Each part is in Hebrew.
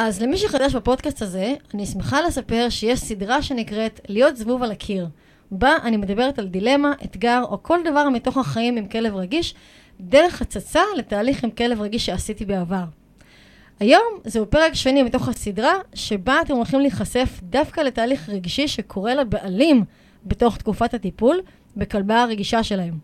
אז למי שחדש בפודקאסט הזה, אני שמחה לספר שיש סדרה שנקראת להיות זבוב על הקיר. בה אני מדברת על דילמה, אתגר או כל דבר מתוך החיים עם כלב רגיש, דרך הצצה לתהליך עם כלב רגיש שעשיתי בעבר. היום זהו פרק שני מתוך הסדרה, שבה אתם הולכים להיחשף דווקא לתהליך רגשי שקורה לבעלים בתוך תקופת הטיפול בכלבה הרגישה שלהם.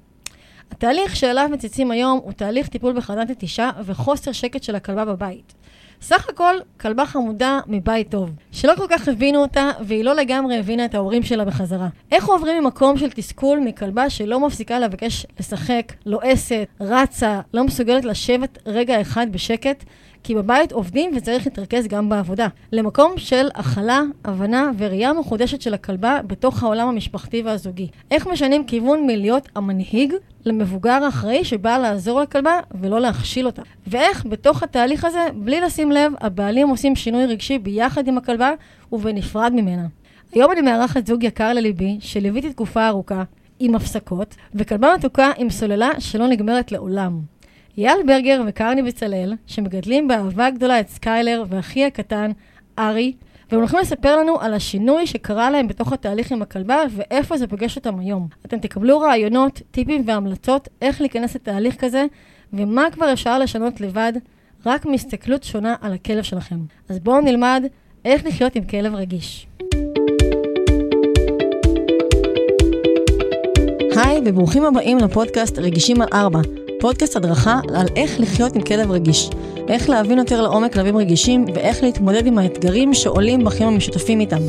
התהליך שאליו מציצים היום הוא תהליך טיפול בחרדת נטישה וחוסר שקט של הכלבה בבית. סך הכל, כלבה חמודה מבית טוב, שלא כל כך הבינו אותה, והיא לא לגמרי הבינה את ההורים שלה בחזרה. איך עוברים ממקום של תסכול מכלבה שלא מפסיקה לבקש לשחק, לועסת, רצה, לא מסוגלת לשבת רגע אחד בשקט, כי בבית עובדים וצריך להתרכז גם בעבודה. למקום של הכלה, הבנה וראייה מחודשת של הכלבה בתוך העולם המשפחתי והזוגי. איך משנים כיוון מלהיות המנהיג למבוגר האחראי שבא לעזור לכלבה ולא להכשיל אותה. ואיך בתוך התהליך הזה, בלי לשים לב, הבעלים עושים שינוי רגשי ביחד עם הכלבה ובנפרד ממנה. היום אני מארחת זוג יקר לליבי, שליוויתי תקופה ארוכה, עם הפסקות, וכלבה מתוקה עם סוללה שלא נגמרת לעולם. אייל ברגר וקרני בצלאל, שמגדלים באהבה גדולה את סקיילר ואחי הקטן, ארי, והם הולכים לספר לנו על השינוי שקרה להם בתוך התהליך עם הכלבה ואיפה זה פוגש אותם היום. אתם תקבלו רעיונות, טיפים והמלצות איך להיכנס לתהליך כזה, ומה כבר אפשר לשנות לבד, רק מהסתכלות שונה על הכלב שלכם. אז בואו נלמד איך לחיות עם כלב רגיש. היי, וברוכים הבאים לפודקאסט רגישים על ארבע. פודקאסט הדרכה על איך לחיות עם כלב רגיש, איך להבין יותר לעומק כלבים רגישים ואיך להתמודד עם האתגרים שעולים בחיים המשותפים איתם,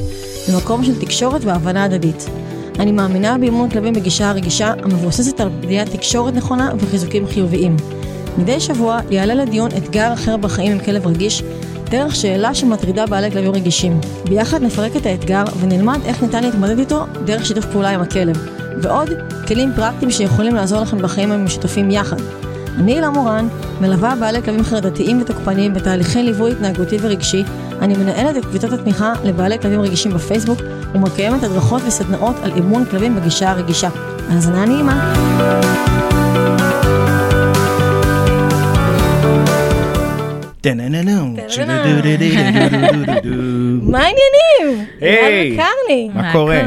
במקום של תקשורת והבנה הדדית. אני מאמינה באימון כלבים בגישה הרגישה המבוססת על בניית תקשורת נכונה וחיזוקים חיוביים. מדי שבוע יעלה לדיון אתגר אחר בחיים עם כלב רגיש, דרך שאלה שמטרידה בעלי כלבים רגישים. ביחד נפרק את האתגר ונלמד איך ניתן להתמודד איתו דרך שיתוף פעולה עם הכלב. ועוד כלים פרקטיים שיכולים לעזור לכם בחיים המשותפים יחד. אני הילה מורן, מלווה בעלי כלבים חרדתיים ותוקפניים בתהליכי ליווי התנהגותי ורגשי. אני מנהלת את קבוצות התמיכה לבעלי כלבים רגישים בפייסבוק ומקיימת הדרכות וסדנאות על אימון כלבים בגישה הרגישה. האזנה נעימה. מה העניינים? היי, מה קורה?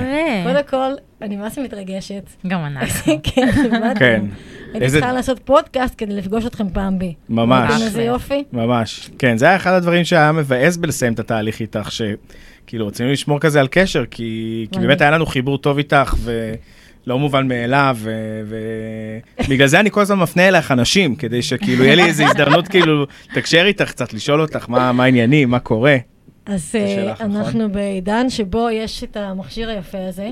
קודם כל, אני ממש מתרגשת. גם אנחנו. כן, כן. הייתי צריכה לעשות פודקאסט כדי לפגוש אתכם פעם ב. ממש. איזה יופי. ממש. כן, זה היה אחד הדברים שהיה מבאס בלסיים את התהליך איתך, שכאילו רצינו לשמור כזה על קשר, כי. באמת היה לנו חיבור טוב איתך, ולא מובן מאליו, ובגלל זה אני כל הזמן מפנה אלייך אנשים, כדי שכאילו יהיה לי איזו הזדמנות כאילו לתקשר איתך קצת, לשאול אותך מה מה העניינים, מה קורה. אז אה, נכון? אנחנו בעידן שבו יש את המכשיר היפה הזה.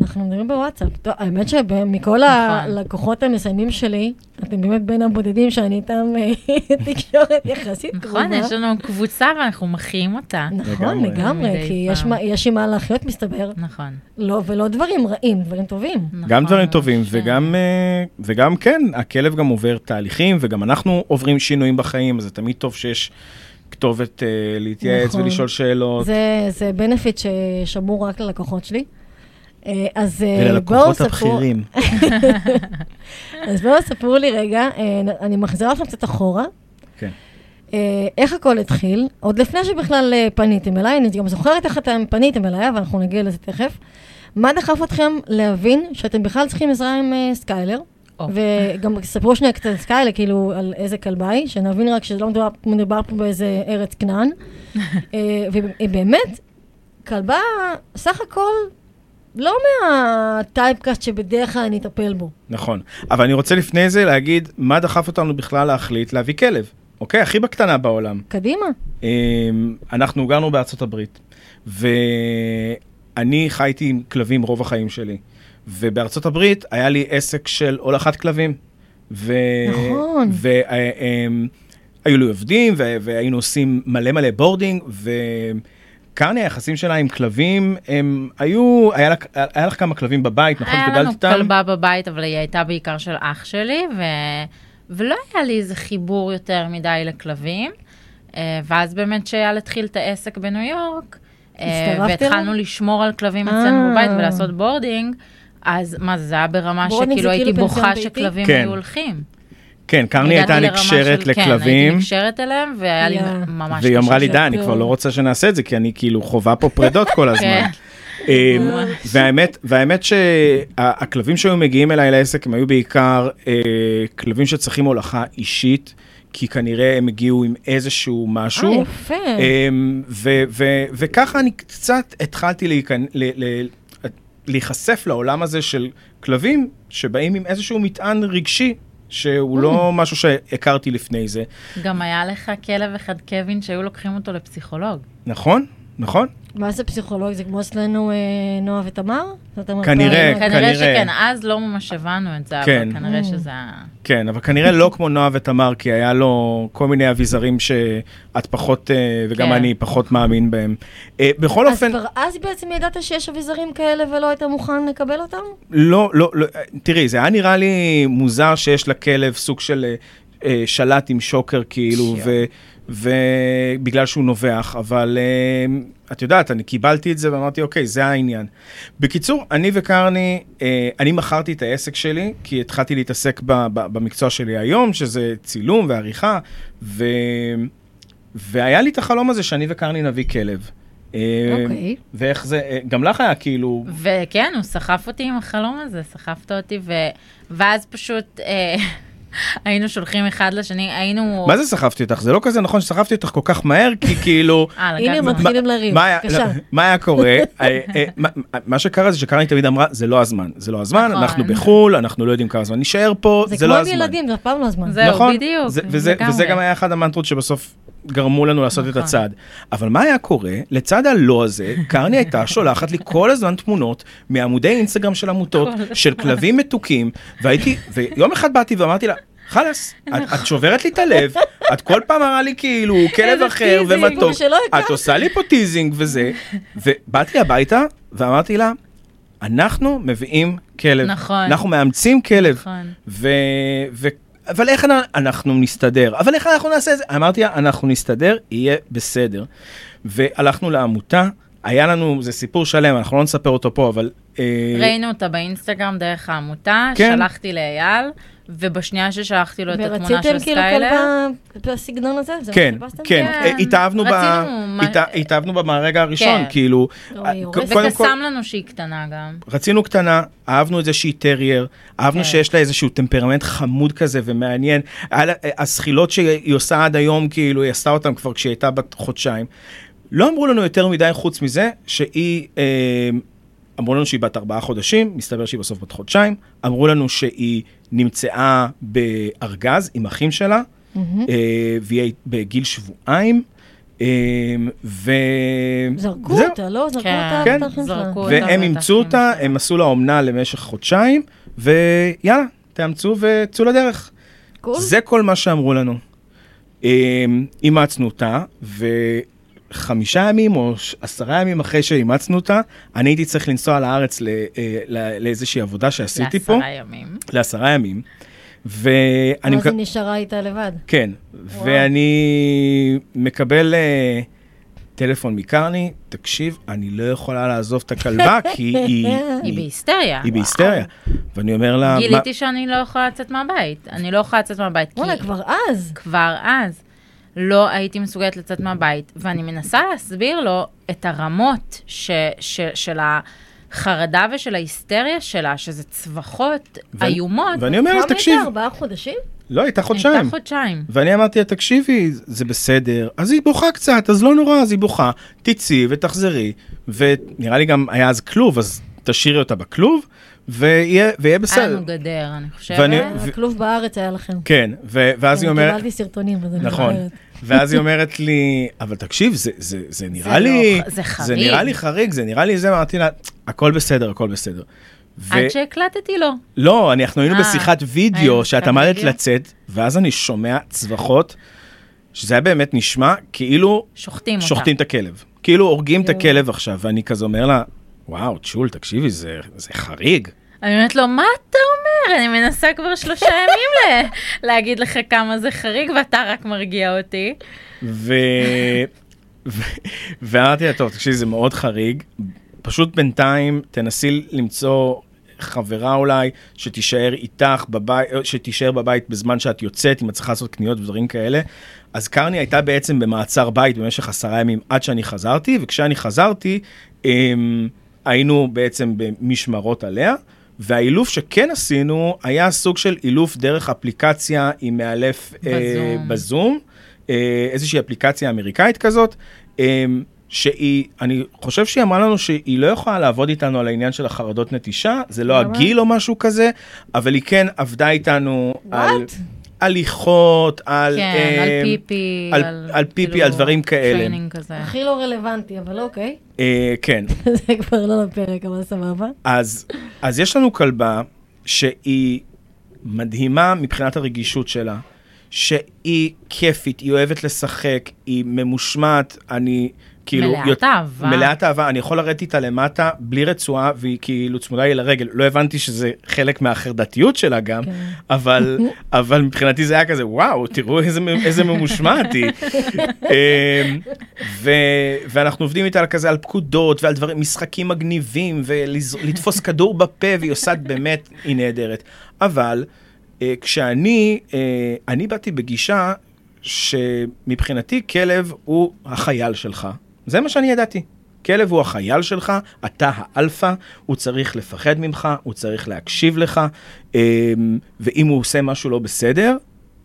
אנחנו מדברים בוואטסאפ. טוב, האמת שמכל הלקוחות המסיימים שלי, אתם באמת בין הבודדים שאני איתם אה, תקשורת יחסית קרובה. נכון, יש לנו קבוצה ואנחנו מחיים אותה. נכון, לגמרי. כי יש עם מה להחיות מסתבר. נכון. לא, ולא דברים רעים, דברים טובים. גם נכון, דברים טובים, ש- וגם, אה, וגם כן, הכלב גם עובר תהליכים, וגם אנחנו עוברים שינויים בחיים, אז זה תמיד טוב שיש כתובת אה, להתייעץ נכון. ולשאול שאלות. זה, זה בנפיט ששמור רק ללקוחות שלי. אה, אז אה, בואו ספרו, הבכירים. אז בואו ספרו לי רגע, אה, אני מחזירה לכם קצת אחורה. כן. איך הכל התחיל? עוד לפני שבכלל פניתם אליי, אני גם זוכרת איך אתם פניתם אליי, אבל אנחנו נגיע לזה תכף. מה דחף אתכם להבין שאתם בכלל צריכים עזרה עם סקיילר? וגם ספרו שנייה קצת על סקיילר, כאילו על איזה כלבה היא, שנבין רק שלא מדובר, מדובר פה באיזה ארץ כנען. ובאמת, כלבה, סך הכל, לא מה typecast שבדרך כלל אני אטפל בו. נכון. אבל אני רוצה לפני זה להגיד, מה דחף אותנו בכלל להחליט להביא כלב? אוקיי? הכי בקטנה בעולם. קדימה. אמ, אנחנו גרנו בארצות הברית, ואני חייתי עם כלבים רוב החיים שלי. ובארצות הברית היה לי עסק של הולכת כלבים. ו... נכון. והיו לי עובדים, ו... והיינו עושים מלא מלא boarding, וכאן היחסים שלה עם כלבים, הם היו, היה לך, היה לך כמה כלבים בבית, נכון? היה לנו איתם? כלבה בבית, אבל היא הייתה בעיקר של אח שלי, ו... ולא היה לי איזה חיבור יותר מדי לכלבים. אה, ואז באמת שאייל התחיל את העסק בניו יורק, אה, והתחלנו? לשמור על כלבים אה. אצלנו בבית ולעשות boarding, אז מה, זה היה ברמה שכאילו זה הייתי כאילו בוכה? שכלבים כן. היו הולכים. כן, קרני הייתה נקשרת של- כן, הייתי לכלבים, נקשרת אליהם, והיה לי יא. ממש קשה. והיא אמרה לי. די, אני כבר לא רוצה שנעשה את זה, כי אני כאילו חווה פה פרדות כל הזמן. כן. אה, והאמת, והאמת שהכלבים שהיו מגיעים אליי לעסק הם היו בעיקר אה, כלבים שצריכים הולכה אישית, כי כנראה הם הגיעו עם איזשהו אה, משהו. יפה. אמ, ו- ו- וככה אני קצת התחלתי להיכנ- ל- ל- להיחשף לעולם הזה של כלבים שבאים עם איזשהו מטען רגשי. שהוא Mm. לא משהו שהכרתי לפני זה. גם היה לך כלב אחד, קווין, שהיו לוקחים אותו לפסיכולוג. נכון? נכון? מה זה פסיכולוג? זה כמו אצלנו אה, נועה ותמר? כנראה, פעם- כנראה כנראה. שכן, אז לא ממש הבנו את זה, כן. אבל כנראה Mm. שזה... כן, אבל כנראה לא כמו נועה ותמר, כי היה לו כל מיני אביזרים שאת פחות, אה, וגם כן. אני פחות מאמין בהם. אה, בכל אז אופן, כבר אז בעצם ידעת שיש אביזרים כאלה ולא היית מוכן לקבל אותם? לא, לא, לא, תראי, זה היה נראה לי מוזר שיש לכלב סוג של אה, אה, שלט עם שוקר, כאילו, ו, ובגלל שהוא נובח, אבל אה, את יודעת, אני קיבלתי את זה ואמרתי, אוקיי, זה העניין. בקיצור, אני וקרני, אה, אני מכרתי את העסק שלי, כי התחלתי להתעסק במקצוע שלי היום, שזה צילום ועריכה, ו, והיה לי את החלום הזה שאני וקרני נביא כלב. אה, אוקיי. ואיך זה, גם לך היה כאילו, וכן, הוא סחף אותי עם החלום הזה, סחפת אותי, ו... ואז פשוט היינו שולחים אחד לשני, היינו... מה זה סחבתי אותך? זה לא כזה נכון שסחבתי אותך כל כך מהר, כי כאילו... אה, הנה. מתחילים לריב. מה היה- בבקשה. לא, מה היה קורה? אה, אה, מה- שקרה זה שקרני תמיד אמרה, זה לא הזמן, זה לא הזמן, נכון. אנחנו בחו"ל, אנחנו לא יודעים כמה זמן נשאר פה, זה זה כמו לא עם הזמן. ילדים, זה אף פעם לא הזמן. זהו, נכון? בדיוק. וזה גם היה אחד המנטרות שבסוף גרמו לנו לעשות את נכון. הצעד. אבל מה היה קורה? לצד הלא הזה, קרני הייתה שולחת לי כל הזמן תמונות מעמודי אינסטגרם של עמותות, של כלבים מתוקים, והייתי, ויום אחד באתי ואמרתי לה, חלאס, את, את שוברת לי את הלב, את כל פעם מראה לי כאילו כלב אחר ומתוק. את עושה לי פה teasing וזה, ובאתי הביתה ואמרתי לה, אנחנו מביאים כלב, נכון. אנחנו מאמצים כלב, נכון. ו... ו... אבל איך אנ- אנחנו נסתדר? אבל איך אנחנו נעשה את זה? אמרתי לה, אנחנו נסתדר, יהיה בסדר. והלכנו לעמותה, היה לנו, זה סיפור שלם, אנחנו לא נספר אותו פה, אבל... אה, ראינו אותה באינסטגרם דרך העמותה, כן. שלחתי לאייל, ובשנייה ששלחתי לו את התמונה של ורציתם כאילו בסגנון הזה? זה מה כן, שחיפשתם? כן, כן. אה, התאהבנו ב- רצינו, מה- הת- התאהבנו בה מהרגע הראשון, כן. כאילו, לא, אה, כל, לנו שהיא קטנה גם. רצינו קטנה, אהבנו את זה שהיא טרייר, אהבנו כן. שיש לה איזשהו טמפרמנט חמוד כזה ומעניין. הזחילות שהיא עושה עד היום, כאילו, היא עשתה אותן כבר כשהיא הייתה בת חודשיים. לא אמרו לנו יותר מדי חוץ מזה, שהיא, אה, אמרו לנו שהיא בת ארבעה חודשים, מסתבר שהיא בסוף בת חודשיים. אמרו לנו שהיא נמצאה בארגז עם אחים שלה, מהמם. אה, והיא בגיל שבועיים. אה, ו... זרקו זהו. אותה, לא? זרקו כן. אותה כן. זרקו אותה. והם אימצו אותה. הם עשו לה אומנה למשך חודשיים, ויאללה, תאמצו וצאו לדרך. קול. זה כל מה שאמרו לנו. אמ, אימצנו אותה, וחמישה ימים או עשרה ימים אחרי שאימצנו אותה, אני הייתי צריך לנסוע לארץ ל- אה, ל- לאיזושהי עבודה שעשיתי פה, לעשרה ימים. לעשרה ימים. ואני מקבל... היא נשארה איתה לבד. כן, ואני מקבל uh, טלפון מקרני, תקשיב, אני לא יכולה לעזוב את הכלבה, כי היא... היא בהיסטריה. היא בהיסטריה. ואני אומר לה, מה- גיליתי שאני לא יכולה לצאת מהבית. אני לא יכולה לצאת מהבית, וואלה, כבר אז. כבר אז לא הייתי מסוגלת לצאת מהבית, ואני מנסה להסביר לו את הרמות ש, ש, של החרדה ושל ההיסטריה שלה, שזה צווחות ואני- איומות. ואני אומר לה, כמה תקשיב, הייתה? ארבעה חודשים? לא, הייתה הייתה חודשיים. חודשיים. ואני אמרתי לה, תקשיבי, זה בסדר, אז היא בוכה קצת, אז לא נורא, אז היא בוכה, תצאי ותחזרי, ונראה לי גם היה אז כלוב, אז תשאירי אותה בכלוב, ויהיה ויהיה היה בסדר. לנו גדר, אני חושבת. ואני- אה, ו- הכלוב בארץ היה לכם. כן, ו- ואז היא אני אומרת, קיבלתי סרטונים, אז אני נכון. ואז היא אומרת לי, אבל תקשיב, זה, זה, זה נראה לא לי, ח- זה זה חריג." נראה לי חריג, זה נראה לי זה, אמרתי לה, הכל בסדר, הכל בסדר. ו- עד שהקלטתי לו. לא, אנחנו היינו אה, בשיחת וידאו, שאת עמדת? לצאת, ואז אני שומע צווחות, שזה היה באמת נשמע כאילו שוחטים אותה. שוחטים את הכלב. כאילו הורגים את. הכלב עכשיו, ואני כזה אומר לה, וואו, צ'ול, תקשיבי, זה, זה חריג. אני אומרת לו, מה אתה אומר? אני מנסה כבר שלושה ימים להגיד לך כמה זה חריג, ואתה רק מרגיע אותי. ו... ואמרתי לה, טוב, תקשיבי, זה מאוד חריג, פשוט בינתיים תנסי למצוא חברה אולי, שתישאר איתך בבית, שתישאר בבית בזמן שאת יוצאת, אם את צריכה לעשות קניות ודברים כאלה. אז קרני הייתה בעצם במעצר בית במשך עשרה ימים עד שאני חזרתי, וכשאני חזרתי, הם, היינו בעצם במשמרות עליה. והאילוף שכן עשינו היה סוג של אילוף דרך אפליקציה עם מאלף בזום, אה, בזום אה, איזושהי אפליקציה אמריקאית כזאת, אה, שהיא, אני חושב שהיא אמרה לנו שהיא לא יכולה לעבוד איתנו על העניין של החרדות נטישה, זה לא למה? הגיל או משהו כזה, אבל היא כן עבדה איתנו על What? הליכות, על... כן, אה, על פיפי, על- על פיפי, על דברים כאלה. training כזה. הכי לא רלוונטי, אבל אוקיי. אה, כן. זה כבר לא לפרק, אבל סבבה. אז, אז יש לנו כלבה שהיא מדהימה מבחינת הרגישות שלה, שהיא כיפית, היא אוהבת לשחק, היא ממושמעת, אני כאילו... מלאת יות- אהבה. מלאת אהבה, אני יכול לרדת איתה למטה בלי רצועה, והיא כאילו צמודה לי לרגל. לא הבנתי שזה חלק מהחרדתיות שלה גם, כן. אבל, אבל מבחינתי זה היה כזה, וואו, תראו איזה, איזה ממושמעת היא. אמ, ו, ואנחנו עובדים איתה כזה, על פקודות ועל דברים, משחקים מגניבים, ולתפוס כדור בפה, והיא עושה באמת, היא נהדרת. אבל אה, כשאני, אה, אני באתי בגישה שמבחינתי כלב הוא החייל שלך. זה מה שאני ידעתי. כלב הוא החייל שלך, אתה האלפא, הוא צריך לפחד ממך, הוא צריך להקשיב לך, אמ, ואם הוא עושה משהו לא בסדר,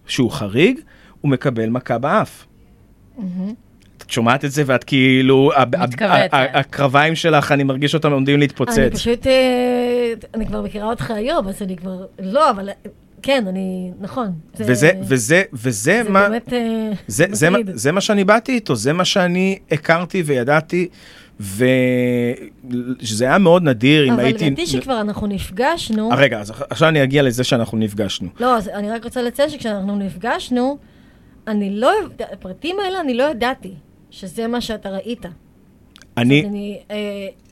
שהוא חריג, הוא מקבל מכה באף. את שומעת את זה ואת כאילו, ה- הקרביים שלך, אני מרגיש אותם עומדים להתפוצץ. אני פשוט, אה, אני כבר מכירה אותך היום, אז אני כבר, לא, אבל כן, אני, נכון. זה- וזה, וזה, וזה זה מה, באמת אה, זה, זה, מה- מטריד. זה מה שאני באתי איתו, זה מה שאני הכרתי וידעתי, וזה היה מאוד נדיר אם אבל הייתי... לדעתי שכבר אנחנו נפגשנו, אה, רגע, אז עכשיו אני אגיע לזה שאנחנו נפגשנו. לא, אז אני רק רוצה לציין שכשאנחנו נפגשנו, אני לא, הפרטים האלה אני לא ידעתי שזה מה שאתה ראית. אני, אני אה,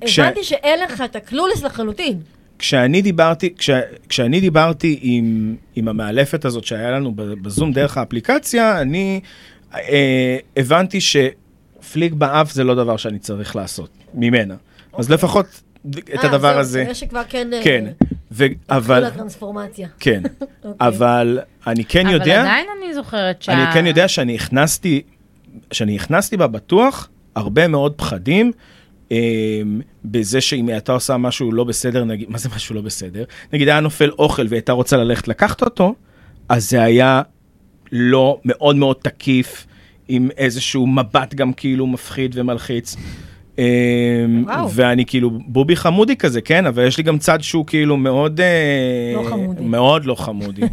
כש- הבנתי שאין לך את הקלולס לחלוטין. כשאני דיברתי, כש, כשאני דיברתי עם, עם המאלפת הזאת שהיה לנו ב- בזום דרך האפליקציה, אני אה, הבנתי שפליק באף זה לא דבר שאני צריך לעשות, ממנה. אז לפחות את אה, הדבר זהו, הזה, כנראה שכבר כן, אה, כן, ו, אבל, התחילה טרנספורמציה. כן, אוקיי. אבל אני כן אבל יודע, עדיין אני זוכרת שה... אני כן יודע שאני הכנסתי, שאני הכנסתי בה בטוח הרבה מאוד פחדים. אה, בזה שאם הייתה עושה משהו לא בסדר, נגיד, מה זה משהו לא בסדר? נגיד היה נופל אוכל והיא הייתה רוצה ללכת לקחת אותו, אז זה היה לא מאוד מאוד תקיף, עם איזשהו מבט גם כאילו מפחיד ומלחיץ. וואו. ואני כאילו בובי חמודי כזה, כן? אבל יש לי גם צד שהוא כאילו מאוד... אה, לא חמודי. מאוד לא חמודי.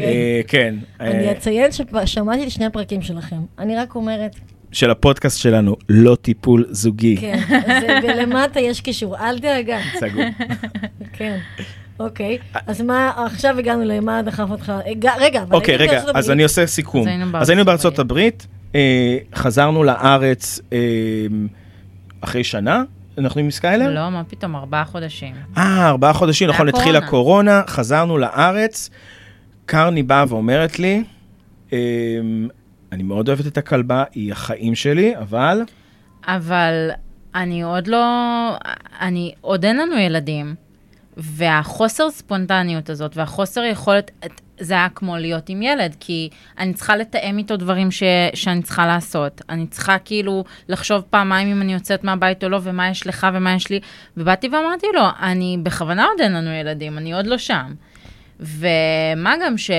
אה, כן. אני אה, אציין ששמעתי את שני הפרקים שלכם. אני רק אומרת, של הפודקאסט שלנו, לא טיפול זוגי. כן, אז אה, ולמטה יש קישור, אל דאגה. סגור. כן. אוקיי, אז מה, עכשיו הגענו למה דחף אותך, רגע, אבל אוקיי, רגע, אז. אני עושה סיכום. אז היינו בארצות הברית, אה, חזרנו לארץ אה, אחרי שנה, אנחנו עם סקיילר? לא, מה פתאום, ארבעה חודשים. אה, ארבעה חודשים, נכון, התחילה קורונה. חזרנו לארץ. קרני באה ואומרת לי, אה, אני מאוד אוהבת את הכלבה, היא החיים שלי, אבל... אבל אני עוד לא, אני, עוד אין לנו ילדים, והחוסר ספונטניות הזאת והחוסר יכולת, זה היה כמו להיות עם ילד, כי אני צריכה לתאם איתו דברים ש, שאני צריכה לעשות. אני צריכה כאילו לחשוב פעמיים אם אני יוצאת מהבית או לא, ומה יש לך ומה יש לי. ובאתי ואמרתי לו, אני בכוונה עוד אין לנו ילדים, אני עוד לא שם. ומה גם ש...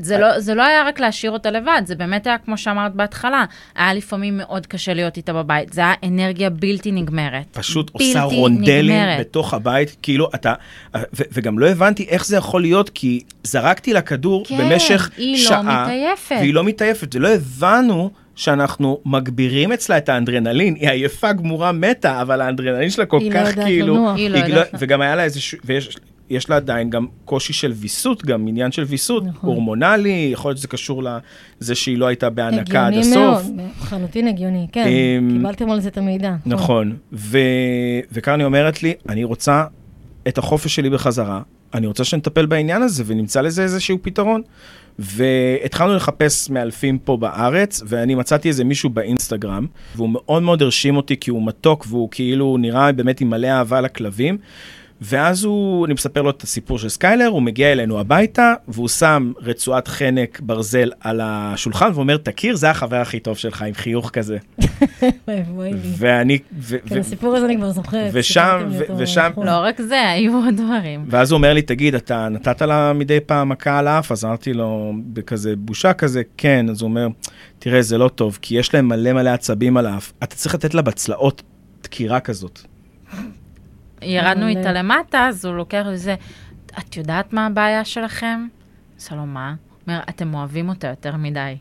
זה לא, זה לא היה רק להשאיר אותה לבד, זה באמת היה, כמו שאמרת בהתחלה, היה לפעמים מאוד קשה להיות איתה בבית. זה היה אנרגיה בלתי נגמרת. פשוט בלתי עושה רונדלים נגמרת. בתוך הבית, כאילו אתה, ו- וגם לא הבנתי איך זה יכול להיות, כי זרקתי לה כדור כן, במשך היא לא שעה, מתעייפת. והיא לא מתעייפת, ולא הבנו שאנחנו מגבירים אצלה את האנדרנלין, היא עייפה, גמורה, מתה, אבל האנדרנלין שלה כל היא לא כך יודעת כאילו, לנוח. היא לא יודעת. וגם היה לה איזשהו, ויש יש לה עדיין גם קושי של ויסות, גם עניין של ויסות, נכון. הורמונלי, יכול להיות שזה קשור לזה שהיא לא הייתה בהנקה עד הגיוני הסוף. מאוד, לחלוטין הגיוני, כן, אמ, קיבלתם על זה את המידע. נכון, ו... וקרני אומרת לי, אני רוצה את החופש שלי בחזרה, אני רוצה שנטפל בעניין הזה ונמצא לזה איזשהו פתרון. והתחלנו לחפש מאלפים פה בארץ, ואני מצאתי איזה מישהו באינסטגרם, והוא מאוד מאוד הרשים אותי כי הוא מתוק והוא כאילו נראה באמת עם מלא אהבה לכלבים. ואז הוא, אני מספר לו את הסיפור של סקיילר, הוא מגיע אלינו הביתה, והוא שם רצועת חנק ברזל על השולחן, ואומר, תכיר, זה החבר הכי טוב שלך, עם חיוך כזה. ואני, כן, הסיפור הזה אני כבר זוכרת. ושם- ושם-. לא רק זה, היו עוד דברים. ואז הוא אומר לי, תגיד, אתה נתת לה מדי פעם מכה על האף? אז אמרתי לו, בכזה בושה כזה, כן. אז הוא אומר, תראה, זה לא טוב, כי יש להם מלא מלא עצבים על האף. אתה צריך לתת לה בצלעות דקירה כזאת. ירדנו. איתה למטה, אז הוא לוקח לזה, את יודעת מה הבעיה שלכם? עושה לו, מה? הוא אומר, אתם אוהבים אותה יותר מדי.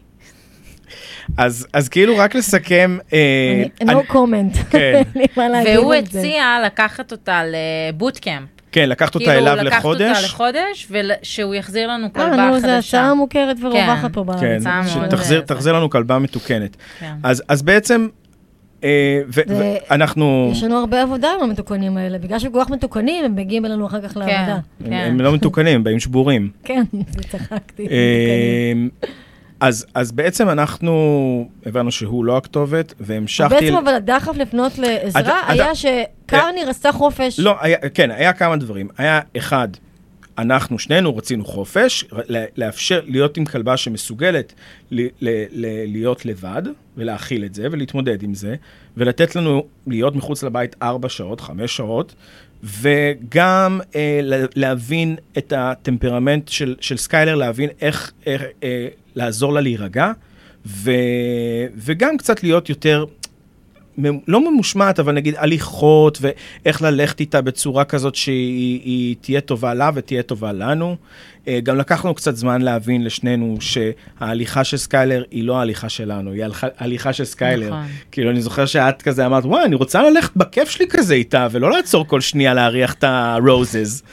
אז, אז כאילו, רק לסכם, אה, אני- no comment. כן. והוא. הציע לקחת אותה לבוטקאמפ. כן, לקחת אותה כאילו, אליו לקחת אותה לחודש. לחודש, ושהוא יחזיר לנו אה, כלבה נו, זו הצעה חדשה. מוכרת ורווחת פה כן, בארץ. הצעה מאוד שתחזיר לנו כלבה מתוקנת. כן. אז, אז בעצם, אה, ואנחנו, יש לנו הרבה עבודה עם המתוקנים האלה. בגלל שהם כל כך מתוקנים, הם מגיעים אלינו אחר כך לעבודה. הם, כן. הם לא מתוקנים, הם באים שבורים. כן, צחקתי. אה, אז, אז בעצם אנחנו הבנו שהוא לא הכתובת, והמשכתי... בעצם אבל הדחף לפנות לעזרה הד- הד- היה שקרני רצתה חופש. לא, היה, כן, היה כמה דברים. היה אחד, אנחנו שנינו רצינו חופש, לאפשר, להיות עם כלבה שמסוגלת ל, ל, ל, להיות לבד, ולהכיל את זה, ולהתמודד עם זה, ולתת לנו להיות מחוץ לבית ארבע שעות, חמש שעות, וגם אה, להבין את הטמפרמנט של, של סקיילר, להבין איך, איך אה, לעזור לה להירגע, ו, וגם קצת להיות יותר לא ממושמעת, אבל נגיד הליכות ואיך ללכת איתה בצורה כזאת שהיא היא תהיה טובה לה ותהיה טובה לנו. אה, גם לקח לנו קצת זמן להבין לשנינו שההליכה של סקיילר היא לא ההליכה שלנו, היא הליכה, הליכה של סקיילר. נכון. כאילו, אני זוכר שאת כזה אמרת, וואי, אני רוצה ללכת בכיף שלי כזה איתה, ולא לעצור כל שנייה להריח את הרוזז.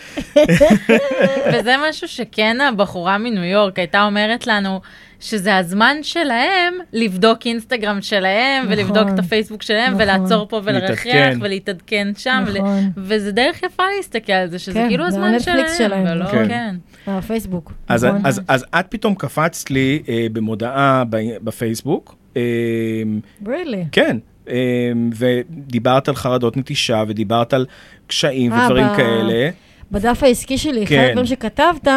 וזה משהו שכן הבחורה מניו יורק הייתה אומרת לנו, שזה הזמן שלהם לבדוק אינסטגרם שלהם, נכון. ולבדוק את הפייסבוק שלהם, נכון. ולעצור פה ולרחח, להתעדכן. ולהתעדכן שם, ול- נכון. וזה דרך יפה להסתכל על זה, שזה כן, כאילו הזמן שלהם, שלהם, ולא, כן. כן. הפייסבוק. אז, נכון? אז, אז את פתאום קפצת לי אה, במודעה ב, בפייסבוק. אה, really? כן, אמ, ודיברת על חרדות נטישה, ודיברת על קשיים אה, ודברים ב- כאלה. בדף העסקי שלי, אחד כן. הדברים שכתבת,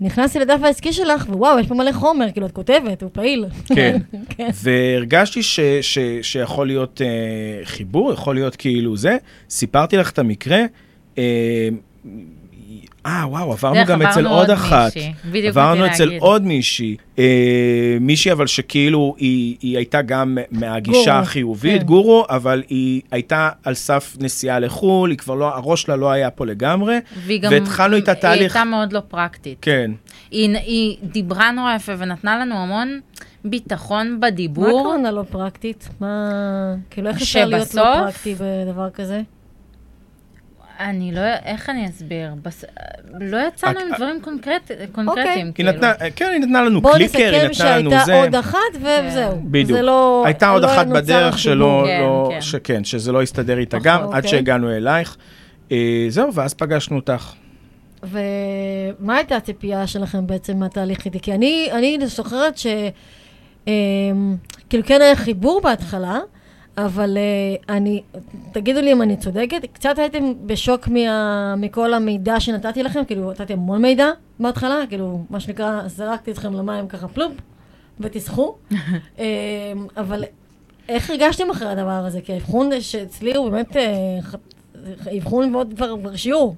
נכנסתי לדף העסקי שלך, ווואו, יש פה מלא חומר, כאילו, את כותבת, הוא פעיל. כן. כן. והרגשתי ש, ש, שיכול להיות אה, חיבור, יכול להיות כאילו זה. סיפרתי לך את המקרה. אה, אה, וואו, עברנו גם אצל עוד עוד אחת. מישהי. בדיוק עברנו אצל להגיד. עוד מישהי. אה, מישהי אבל שכאילו היא, היא הייתה גם מהגישה גורו, החיובית, כן. גורו, אבל היא הייתה על סף נסיעה לחו"ל, היא כבר לא, הראש שלה לא היה פה לגמרי. והיא גם, והתחלנו איתה היא תהליך. הייתה מאוד לא פרקטית. כן. היא, היא דיברה נורא יפה ונתנה לנו המון ביטחון מה בדיבור. הכוונה לא פרקטית? מה... כאילו, איך אפשר להיות לא פרקטי בדבר כזה? אני לא, איך אני אסביר? בס... לא יצאנו את- עם דברים קונקרט... קונקרטיים, כאילו. נתנה, כן, היא נתנה לנו קליקר, היא נסכם נתנה לנו שהייתה זה. עוד אחת וזהו. בדיוק. זה לא... הייתה עוד לא אחת בדרך שלא, כן, לא, כן. שכן, שזה לא הסתדר איתה גם, עד אוקיי. שהגענו אלייך. אה, זהו, ואז פגשנו אותך. ומה הייתה הציפייה שלכם בעצם מהתהליך איתי? כי אני, אני זוכרת ש... אמ, כאילו כן היה חיבור בהתחלה, אבל אה, אני, תגידו לי אם אני צודקת, קצת הייתם בשוק מה, מכל המידע שנתתי לכם, כאילו נתתי המון מידע בהתחלה, כאילו מה שנקרא, זרקתי אתכם למים ככה פלופ, ותסחו, אמ, אבל איך הרגשתם אחרי הדבר הזה? כי האבחון שאצלי הוא באמת ח- אבחון ועוד כבר כבר שיעור.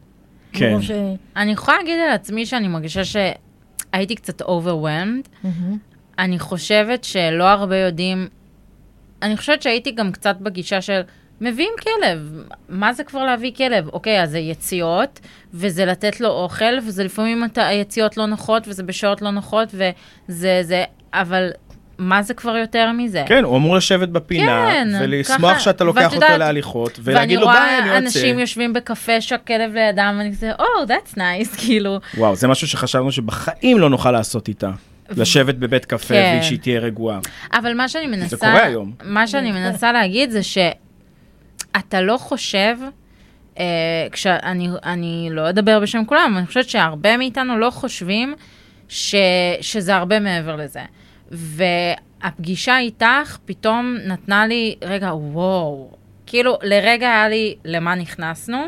כן. ש... אני יכולה להגיד על עצמי שאני מרגישה שהייתי קצת overwhelmed. אני חושבת שלא הרבה יודעים, אני חושבת שהייתי גם קצת בגישה של מביאים כלב, מה זה כבר להביא כלב? אוקיי, אז זה יציאות, וזה לתת לו אוכל, וזה לפעמים היציאות לא נוחות, וזה בשעות לא נוחות, וזה זה, אבל מה זה כבר יותר מזה? כן, הוא אמור לשבת בפינה, כן, ולשמוח ככה, שאתה לוקח אותו להליכות, ולהגיד לו ביי, אני ואני רואה יוצא. אנשים יושבים בקפה שהכלב לידם, ואני כזה, או, oh, that's nice, כאילו. וואו, זה משהו שחשבנו שבחיים לא נוכל לעשות איתה. לשבת בבית קפה כן. ושהיא תהיה רגועה. אבל מה שאני מנסה... קורה היום. מה שאני מנסה להגיד זה שאתה לא חושב, אה, כשאני אני לא אדבר בשם כולם, אני חושבת שהרבה מאיתנו לא חושבים ש, שזה הרבה מעבר לזה. והפגישה איתך פתאום נתנה לי, רגע, וואו, כאילו לרגע היה לי למה נכנסנו.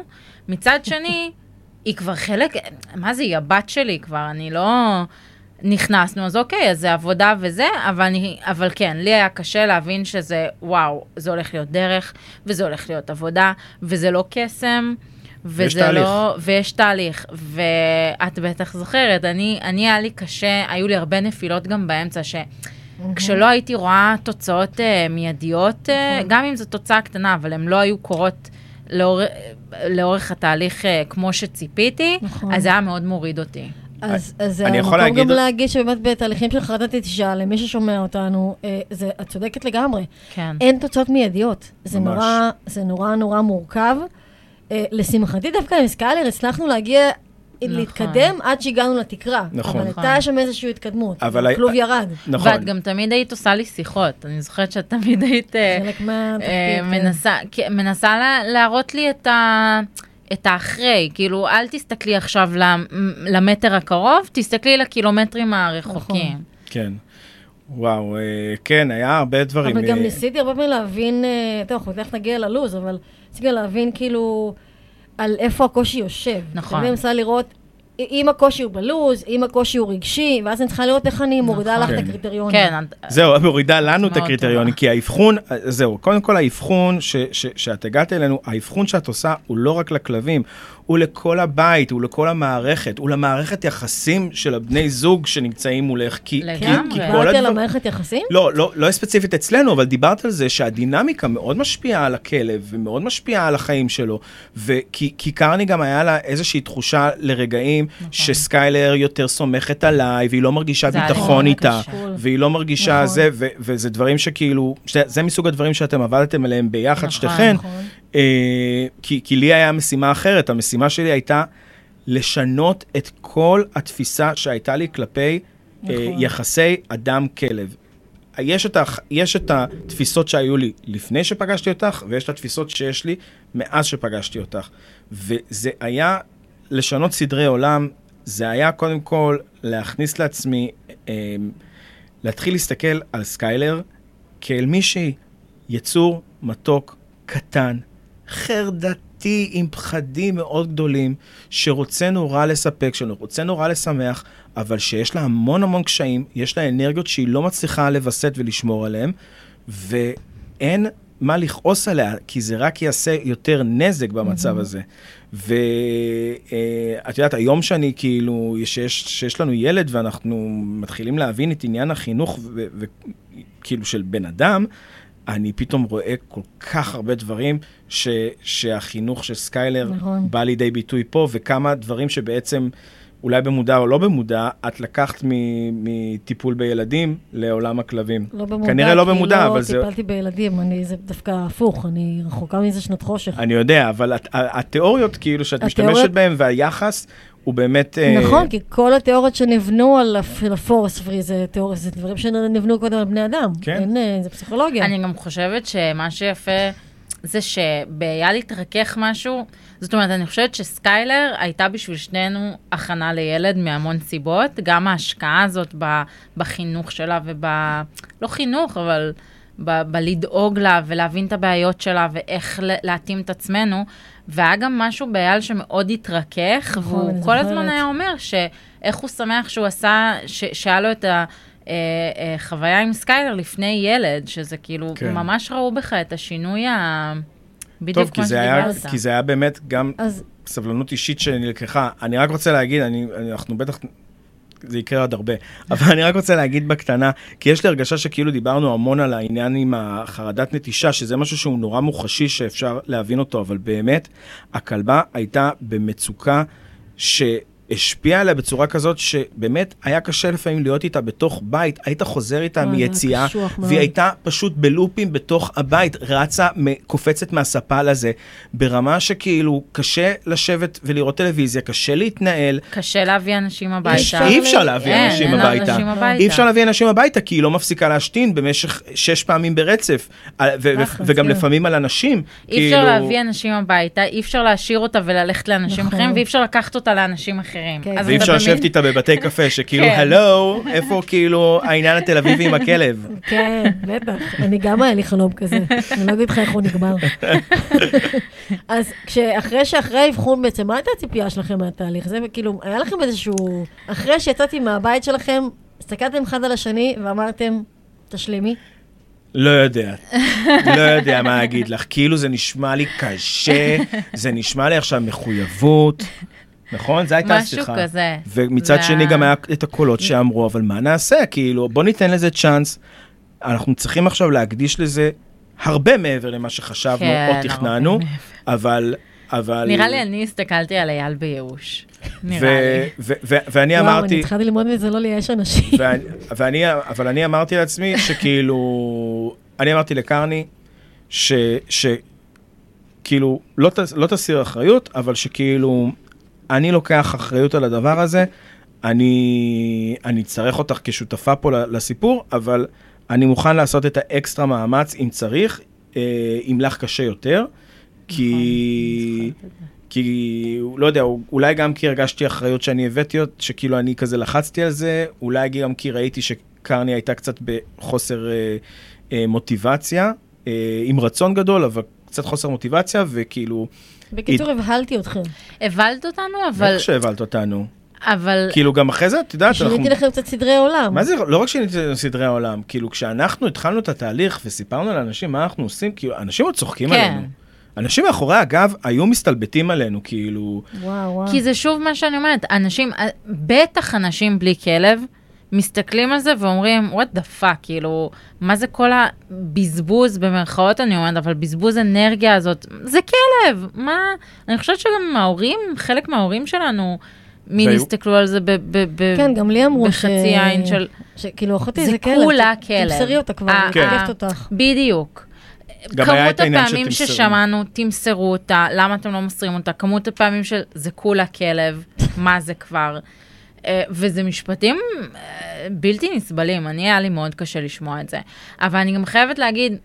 מצד שני, היא כבר חלק, מה זה, היא הבת שלי כבר, אני לא... נכנסנו, אז אוקיי, אז זה עבודה וזה, אבל, אני, אבל כן, לי היה קשה להבין שזה, וואו, זה הולך להיות דרך, וזה הולך להיות עבודה, וזה לא קסם. וזה תהליך. לא, ויש תהליך, ואת בטח זוכרת, אני, אני היה לי קשה, היו לי הרבה נפילות גם באמצע, ש... כשלא הייתי רואה תוצאות uh, מיידיות, uh, גם אם זו תוצאה קטנה, אבל הן לא היו קורות לאור, לאורך התהליך uh, כמו שציפיתי, נכון. אז זה היה מאוד מוריד אותי. אז, אז זה אני יכול המקום להגיד- גם להגיד שבאמת בתהליכים של חרדת נטישה, למי ששומע אותנו, אה, זה, את צודקת לגמרי. כן. אין תוצאות מיידיות. זה ממש. נורא, זה נורא נורא מורכב. אה, לשמחתי דווקא עם סקיילר הצלחנו להגיע, נכון. להתקדם עד שהגענו לתקרה. נכון. אבל נכון. הייתה שם איזושהי התקדמות. אבל הכלוב הי- ירד. נכון. ואת גם תמיד היית עושה לי שיחות, אני זוכרת שאת תמיד היית אה, חלק מהתפקיד. אה, כן. מנסה, כן, מנסה לה- להראות לי את ה... את האחרי, כאילו, אל תסתכלי עכשיו למ- למטר הקרוב, תסתכלי לקילומטרים הרחוקים. נכון. כן. וואו, אה, כן, היה הרבה דברים. אבל גם אה, ניסיתי הרבה פעמים להבין, אה, טוב, אנחנו תכף נגיע ללו"ז, אבל ניסיתי להבין כאילו על איפה הקושי יושב. נכון. אני מנסה לראות אם הקושי הוא בלו"ז, אם הקושי הוא רגשי, ואז אני צריכה לראות איך אני מורידה לך נכון. את כן. הקריטריונים. כן, זהו, את מורידה לנו את הקריטריונים. כי האבחון, זהו, קודם כל האבחון ש- ש- שאת הגעת אלינו, האבחון שאת עושה הוא לא רק לכלבים, הוא לכל הבית, הוא לכל המערכת, הוא למערכת יחסים של הבני זוג שנמצאים מולך, כי, לגמרי. כי כל על. המערכת יחסים? לא, לא, לא ספציפית אצלנו, אבל דיברת על זה שהדינמיקה מאוד משפיעה על הכלב, ומאוד משפיעה על החיים שלו. וכי כי קרני גם היה לה איזושהי תחושה לרגעים, נכון. שסקיילר יותר סומכת עליי, והיא לא מרגישה ביטחון איתה, קשור. והיא לא מרגישה נכון. זה, ו- וזה דברים שכאילו, זה מסוג הדברים שאתם עבדתם עליהם ביחד, נכון, שתיכן. נכון. אה, כי, כי לי היה משימה אחרת, המשימה שלי הייתה לשנות את כל התפיסה שהייתה לי כלפי אה, נכון. יחסי אדם-כלב. יש את, הח- יש את התפיסות שהיו לי לפני שפגשתי אותך, ויש את התפיסות שיש לי מאז שפגשתי אותך. וזה היה לשנות סדרי עולם, זה היה קודם כל להכניס לעצמי, אה, להתחיל להסתכל על סקיילר כאל מישהי, יצור מתוק, קטן, חרדתי עם פחדים מאוד גדולים, שרוצה נורא לספק, שרוצה נורא לשמח, אבל שיש לה המון המון קשיים, יש לה אנרגיות שהיא לא מצליחה לווסת ולשמור עליהן, ואין מה לכעוס עליה, כי זה רק יעשה יותר נזק במצב הזה. ואת יודעת, היום שאני כאילו, שיש, שיש לנו ילד ואנחנו מתחילים להבין את עניין החינוך וכאילו של בן אדם, אני פתאום רואה כל כך הרבה דברים ש, שהחינוך של סקיילר נכון. בא לידי ביטוי פה, וכמה דברים שבעצם, אולי במודע או לא במודע, את לקחת מטיפול בילדים לעולם הכלבים. לא במודע, כנראה לא במודע, כי אבל לא זה... טיפלתי בילדים, אני, זה דווקא הפוך, אני רחוקה מזה שנות חושך. אני יודע, אבל הת- התיאוריות כאילו שאת התיאוריות- משתמשת בהן והיחס הוא באמת... אה, נכון, כי כל התיאוריות שנבנו על הפ- על הפורס פרי, זה תיאוריה, זה דברים שנבנו קודם על בני אדם. כן. אין, אה, זה פסיכולוגיה. אני גם חושבת שמה שיפה זה שבהיה להתרכך משהו, זאת אומרת, אני חושבת שסקיילר הייתה בשביל שנינו הכנה לילד מהמון סיבות, גם ההשקעה הזאת בחינוך שלה וב... לא חינוך, אבל ב, בלדאוג לה ולהבין את הבעיות שלה ואיך ל- להתאים את עצמנו. והיה גם משהו באייל שמאוד התרכך, נכון, והוא כל הזמן. היה אומר שאיך הוא שמח שהוא עשה, ש, שהיה לו את ה... אה, אה, חוויה עם סקיילר לפני ילד, שזה כאילו, כן. ממש ראו בך את השינוי ה... בדיוק טוב, כי כמו זה, היה. כי זה היה באמת גם אז סבלנות אישית שנלקחה. אני רק רוצה להגיד, אני- אנחנו בטח, זה יקרה עוד הרבה, אבל אני רק רוצה להגיד בקטנה, כי יש לי הרגשה שכאילו דיברנו המון על העניין עם החרדת נטישה, שזה משהו שהוא נורא מוחשי שאפשר להבין אותו, אבל באמת, הכלבה הייתה במצוקה ש... השפיעה עליה בצורה כזאת שבאמת היה קשה לפעמים להיות איתה בתוך בית, היית חוזר איתה מיציאה. והיא הייתה פשוט בלופים בתוך הבית, רצה, קופצת מהספה לזה, ברמה שכאילו קשה לשבת ולראות טלוויזיה, קשה להתנהל, קשה להביא אנשים הביתה. אי אפשר להביא אנשים הביתה. אי אפשר להביא אנשים הביתה, כי היא לא מפסיקה להשתין במשך שש פעמים ברצף, לחץ, וגם. לפעמים על אנשים. אי אפשר כאילו- להביא אנשים הביתה, אי אפשר להשאיר אותה וללכת לאנשים נכון. אחרים, ואי אפשר לקחת אותה לאנשים אחרים. אחרים. כן. ואי אפשר לשבת איתה בבתי קפה, שכאילו, כן. הלו, איפה כאילו העניין התל אביבי עם הכלב? כן, בטח. אני גם היה לי חלום כזה. אני לא אגיד לך איך הוא נגמר. אז כשאחרי שאחרי האבחון בעצם, מה הייתה הציפייה שלכם מהתהליך? זה כאילו, היה לכם איזשהו... אחרי שיצאתי מהבית שלכם, הסתכלתם אחד על השני ואמרתם, תשלימי. לא יודע, לא יודע מה להגיד לך. כאילו זה נשמע לי קשה, זה נשמע לי עכשיו מחויבות. נכון? זו הייתה משהו השיחה. כזה. ומצד וה- שני גם היה את הקולות שאמרו, אבל מה נעשה? כאילו, בוא ניתן לזה צ'אנס. אנחנו צריכים עכשיו להקדיש לזה הרבה מעבר למה שחשבנו כן, או הרבה תכננו. אבל... אבל... נראה לי אני הסתכלתי על אייל בייאוש. נראה ו- לי. ואני וואו, אני אמרתי, התחלתי ללמוד מזה לא לייאש אנשים. ואני, אבל אני אמרתי לעצמי שכאילו, אני אמרתי לקרני, ש, ש, כאילו, לא, ת- לא תסיר אחריות, אבל שכאילו, אני לוקח אחריות על הדבר הזה, אני, אני צריך אותך כשותפה פה לסיפור, אבל אני מוכן לעשות את האקסטרה מאמץ אם צריך, אה, אם לך קשה יותר, כי... כי, לא יודע, אולי גם כי הרגשתי אחריות שאני הבאתי, שכאילו אני כזה לחצתי על זה, אולי גם כי ראיתי שקרני הייתה קצת בחוסר אה, אה, מוטיבציה, אה, עם רצון גדול, אבל קצת חוסר מוטיבציה, וכאילו, בקיצור, הבהלתי אתכם. הבלת אותנו, אבל... איך שהבלת אותנו. אבל... כאילו, גם אחרי זה, את יודעת, אנחנו... שיניתי לכם קצת סדרי עולם. מה זה, לא רק שיניתי את סדרי העולם, כאילו, כשאנחנו התחלנו את התהליך וסיפרנו לאנשים מה אנחנו עושים, כאילו, אנשים עוד צוחקים כן. עלינו. אנשים מאחורי הגב היו מסתלבטים עלינו, כאילו, וואו, וואו. כי זה שוב מה שאני אומרת, אנשים, בטח אנשים בלי כלב, מסתכלים על זה ואומרים, what the fuck, כאילו, מה זה כל הבזבוז, במרכאות אני אומרת, אבל בזבוז אנרגיה הזאת, זה כלב, מה, אני חושבת שגם ההורים, חלק מההורים שלנו, מין והיו- הסתכלו על זה ב... ב, ב כן, גם לי אמרו ש... בחצי עין של... שכאילו, אחותי זה זה כלב. כולה ת- כלב. תמסרי אותה כבר, אה, אני כן. תוקפת אותך. בדיוק. כמות הפעמים. ששמענו, תמסרו אותה, למה אתם לא מוסרים אותה, כמות הפעמים של זה כולה כלב, מה זה כבר. אה, וזה משפטים אה, בלתי נסבלים, אני היה לי מאוד קשה לשמוע את זה. אבל אני גם חייבת להגיד,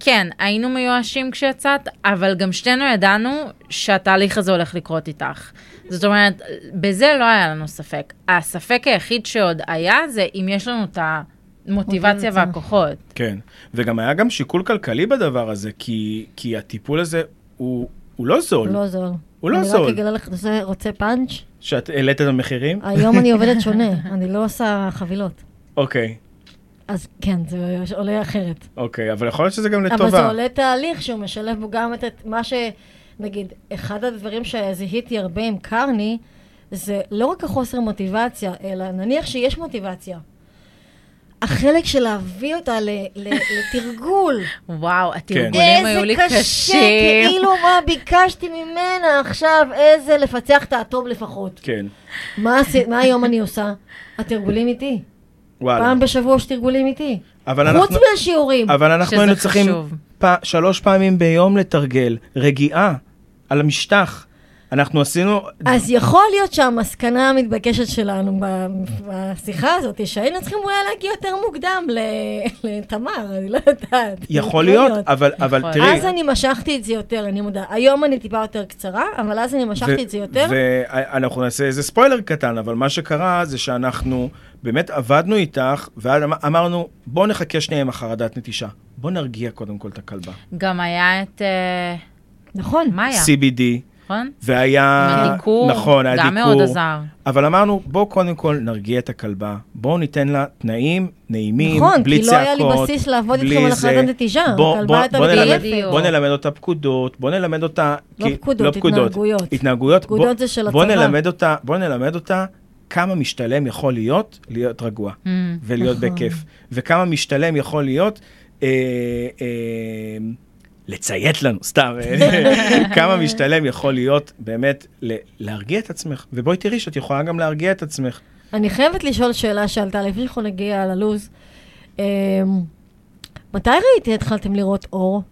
כן, היינו מיואשים כשיצאת, אבל גם שתינו ידענו שהתהליך הזה הולך לקרות איתך. זאת אומרת, בזה לא היה לנו ספק. הספק היחיד שעוד היה זה אם יש לנו את המוטיבציה מוטיבציה. והכוחות. כן, וגם היה גם שיקול כלכלי בדבר הזה, כי, כי הטיפול הזה הוא, הוא לא זול. הוא לא זול. הוא לא אני זול. רק אגלה לך, אתה עושה- רוצה פאנץ'? שאת העלית את המחירים? היום אני עובדת שונה, אני לא עושה חבילות. אוקיי, אז כן, זה עולה אחרת. אוקיי, אבל יכול להיות שזה גם אבל זה לטובה. עולה תהליך שהוא משלב בו גם את מה ש... נגיד, אחד הדברים שזיהיתי הרבה עם קרני, זה לא רק החוסר מוטיבציה, אלא נניח שיש מוטיבציה. החלק של להביא אותה ל- ל- לתרגול. וואו, התרגולים היו לי איזה קשה, קשים. כאילו מה ביקשתי ממנה עכשיו, איזה לפצח את האטום לפחות. כן, מה, היום אני עושה? התרגולים איתי. וואלה. פעם בשבוע יש תרגולים איתי. אבל חוץ אנחנו, מהשיעורים. אבל אנחנו היינו צריכים. פ, שלוש פעמים ביום לתרגל רגיעה על המשטח. אנחנו עשינו... אז יכול להיות שהמסקנה המתבקשת שלנו ב- בשיחה הזאת, שהיינו צריכים אולי להגיע יותר מוקדם ל- לתמר, אני לא יודעת. יכול להיות, אבל, אבל יכול. תראי... אז אני משכתי את זה יותר, אני מודה. היום אני טיפה יותר קצרה, אבל אז אני משכתי את זה יותר. ואנחנו נעשה איזה ספוילר קטן, אבל מה שקרה זה שאנחנו באמת עבדנו איתך, ואז אמ- אמרנו, בואו נחכה שנייה עם החרדת נטישה. בואו נרגיע קודם כל את הכלבה. גם היה את... אה, נכון. מה היה? CBD, נכון? והיה... הדיקור, נכון, היה גם דיקור. מאוד עזר. אבל אמרנו, בואו קודם כל נרגיע את הכלבה, בואו ניתן לה תנאים נעימים, נכון, בלי כי לא צעקות. היה לי בסיס לעבוד בלי איתכם על זה. החלטת נטישה. בוא- הכלבה בוא- הייתה בוא נלמד-. בוא נלמד אותה פקודות, בוא נלמד אותה... לא כי- פקודות, התנהגויות. התנהגויות. פקודות בוא- זה של בוא הצבא. נלמד אותה, בוא נלמד אותה כמה משתלם יכול להיות להיות רגוע Mm. ולהיות נכון. בכיף, וכמה משתלם יכול להיות אה, אה, לציית לנו, סתם, כמה משתלם יכול להיות באמת ל- להרגיע את עצמך, ובואי תראי שאת יכולה גם להרגיע את עצמך. אני חייבת לשאול שאלה שעלתה לפני שאנחנו נגיע ללו"ז. אמ, מתי ראיתי התחלתם לראות אור?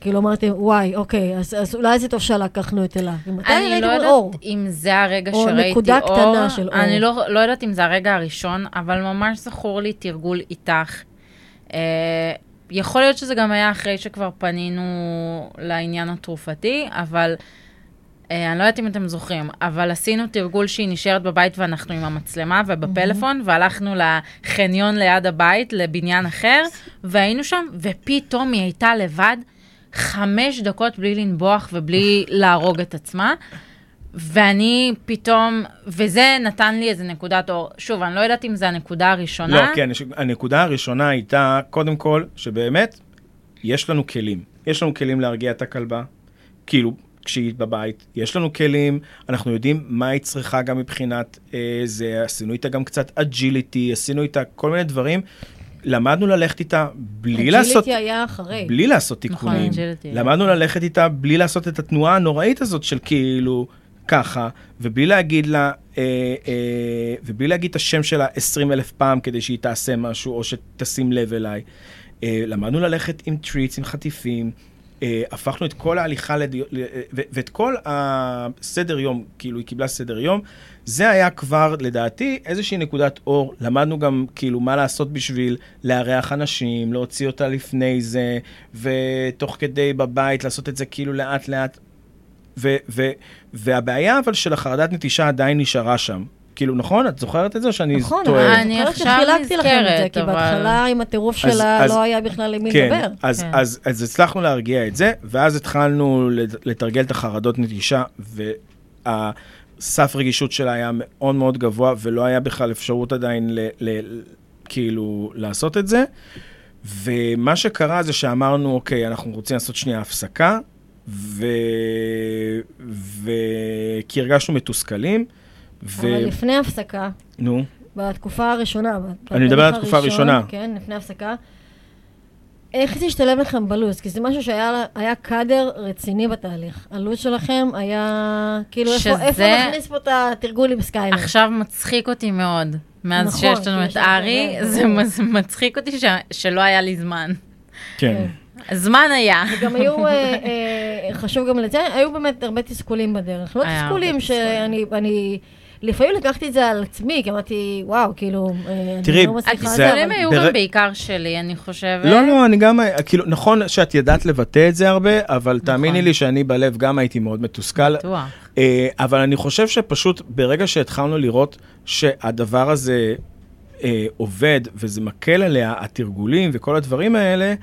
כאילו אמרתם, וואי, אוקיי, אז, אז אולי זה טוב שלקחנו את אלה. מתי אני לא אור? יודעת אם זה הרגע או שראיתי אור. נקודה קטנה של אור. אני לא, לא יודעת אם זה הרגע הראשון, אבל ממש זכור לי תרגול איתך. אה, יכול להיות שזה גם היה אחרי שכבר פנינו לעניין התרופתי, אבל אה, אני לא יודעת אם אתם זוכרים, אבל עשינו תרגול שהיא נשארת בבית ואנחנו עם המצלמה ובפלאפון, והלכנו לחניון ליד הבית, לבניין אחר, והיינו שם, ופתאום היא הייתה לבד חמש דקות בלי לנבוח ובלי להרוג את עצמה. ואני פתאום, וזה נתן לי איזה נקודת אור. שוב, אני לא יודעת אם זו הנקודה הראשונה. לא, כן, הנקודה הראשונה הייתה, קודם כל, שבאמת, יש לנו כלים. יש לנו כלים להרגיע את הכלבה, כאילו, כשהיא בבית. יש לנו כלים, אנחנו יודעים מה היא צריכה גם מבחינת אה, זה, עשינו איתה גם קצת agility, עשינו איתה כל מיני דברים. למדנו ללכת איתה בלי לעשות... ה agility היה אחרי. בלי לעשות נכון, תיקונים. agility. למדנו ללכת איתה בלי לעשות את התנועה הנוראית הזאת של כאילו ככה, ובלי להגיד לה, אה, אה, ובלי להגיד את השם שלה 20 אלף פעם כדי שהיא תעשה משהו, או שתשים לב אליי. אה, למדנו ללכת עם treats, עם חטיפים. אה, הפכנו את כל ההליכה, לד... ל- ו- ואת כל הסדר יום, כאילו היא קיבלה סדר יום, זה היה כבר, לדעתי, איזושהי נקודת אור. למדנו גם, כאילו, מה לעשות בשביל לארח אנשים, להוציא אותה לפני זה, ותוך כדי בבית לעשות את זה כאילו לאט-לאט. ו- ו- והבעיה אבל של החרדת נטישה עדיין נשארה שם. כאילו, נכון? את זוכרת את זה או שאני נכון, טועה? אבל אני עכשיו שחילקתי לכם את זה, נזכרת, כי אבל- בהתחלה עם הטירוף שלה לא היה בכלל עם מי כן, לדבר. אז, כן. אז, אז הצלחנו להרגיע את זה, ואז התחלנו לת- לתרגל את החרדות נטישה, והסף רגישות שלה היה מאוד מאוד גבוה, ולא היה בכלל אפשרות עדיין ל, ל, כאילו לעשות את זה. ומה שקרה זה שאמרנו, אוקיי, אנחנו רוצים לעשות שנייה הפסקה, ו... ו... כי הרגשנו מתוסכלים, ו... אבל לפני הפסקה, נו, בתקופה הראשונה, אני מדבר על התקופה הראשונה. כן, לפני הפסקה. איך זה השתלב לכם בלו"ז? כי זה משהו שהיה קאדר רציני בתהליך. הלו"ז שלכם היה, כאילו, איפה- שזה- איפה נכניס פה את התרגול עם סקיילר? עכשיו מצחיק אותי מאוד. מאז נכון, שיש לנו את ארי, זה. מז- מצחיק אותי ש- שלא היה לי זמן. כן. זמן היה. וגם היו, אה, אה, חשוב גם לציין, היו באמת הרבה תסכולים בדרך. לא תסכולים. שאני, אני, לפעמים לקחתי את זה על עצמי, כי אמרתי, וואו, כאילו, אה, תראי, אני לא מצליחה... התסכולים היו בר- גם בעיקר שלי, אני חושבת. לא, לא, אני גם, כאילו, נכון שאת ידעת לבטא את זה הרבה, אבל תאמיני לי שאני בלב גם הייתי מאוד מתוסכל. בטוח. אה, אבל אני חושב שפשוט ברגע שהתחלנו לראות שהדבר הזה אה, עובד וזה מקל עליה, התרגולים וכל הדברים האלה,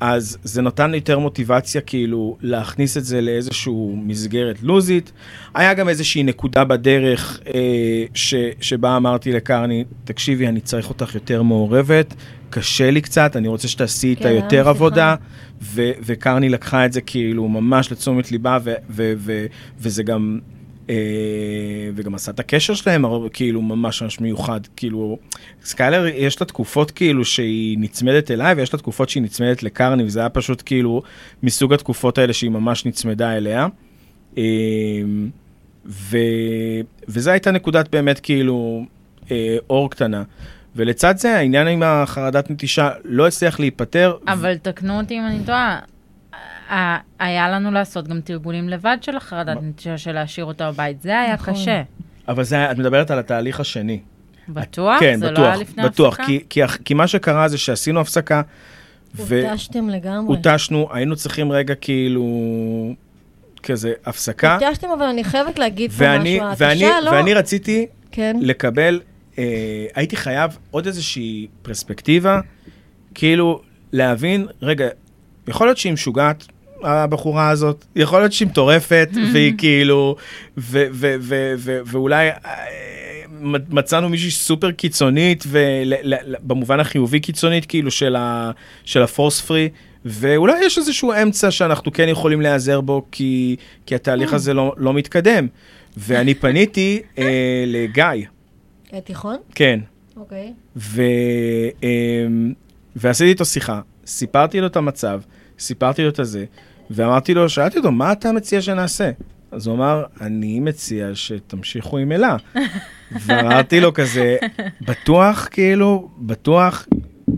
אז זה נתן לי יותר מוטיבציה כאילו להכניס את זה לאיזושהי מסגרת לוזית. היה גם איזושהי נקודה בדרך אה, ש, שבה אמרתי לקרני, תקשיבי, אני צריך אותך יותר מעורבת, קשה לי קצת, אני רוצה שתעשי איתה כן, היה יותר שיחה. עבודה. ו- וקרני לקחה את זה כאילו ממש לתשומת ליבה, ו- ו- ו- וזה גם, אה, וגם עשה את הקשר שלהם כאילו ממש ממש מיוחד. כאילו, סקיילר יש לה תקופות כאילו שהיא נצמדת אליי, ויש לה תקופות שהיא נצמדת לקרני, וזה היה פשוט כאילו מסוג התקופות האלה שהיא ממש נצמדה אליה. אה, ו- וזו הייתה נקודת באמת כאילו אה, אור קטנה. ולצד זה העניין עם החרדת נטישה לא הצליח להיפתר. אבל תקנו אותי אם אני טועה. ה- היה לנו לעשות גם תרגולים לבד של החרדת נטישה של להשאיר אותה בבית. זה היה נכון. קשה. אבל זה, את מדברת על התהליך השני. בטוח? כן, זה בטוח, לא היה לפני בטוח. ההפסקה? כי, כי, כי מה שקרה זה שעשינו הפסקה, הותשתם לגמרי. והותשנו, היינו צריכים רגע כאילו, כזה, הפסקה. הותשתם, אבל אני חייבת להגיד פה ואני, משהו. ואני, ההתשה לא... ואני רציתי כן. לקבל, אה, הייתי חייב עוד איזושהי פרספקטיבה, כאילו להבין, רגע, יכול להיות שהיא משוגעת, הבחורה הזאת, יכול להיות שהיא מטורפת, והיא כאילו, ו, ו, ו, ואולי אה, מצאנו מישהי סופר קיצונית, ול, ל, ל, במובן החיובי קיצונית, כאילו, של, ה, של הפורס פרי. ואולי יש איזשהו אמצע שאנחנו כן יכולים להיעזר בו, כי, כי התהליך הזה לא, לא מתקדם. ואני פניתי אה, לגיא, אה, תיכון? כן, אוקיי. ו, אה, ועשיתי איתו שיחה, סיפרתי לו את המצב, סיפרתי לו את הזה, ואמרתי לו, שאלתי אותו, מה אתה מציע שנעשה? אז הוא אמר, אני מציע שתמשיכו עם אלה. ואמרתי לו כזה, בטוח, כאילו, בטוח,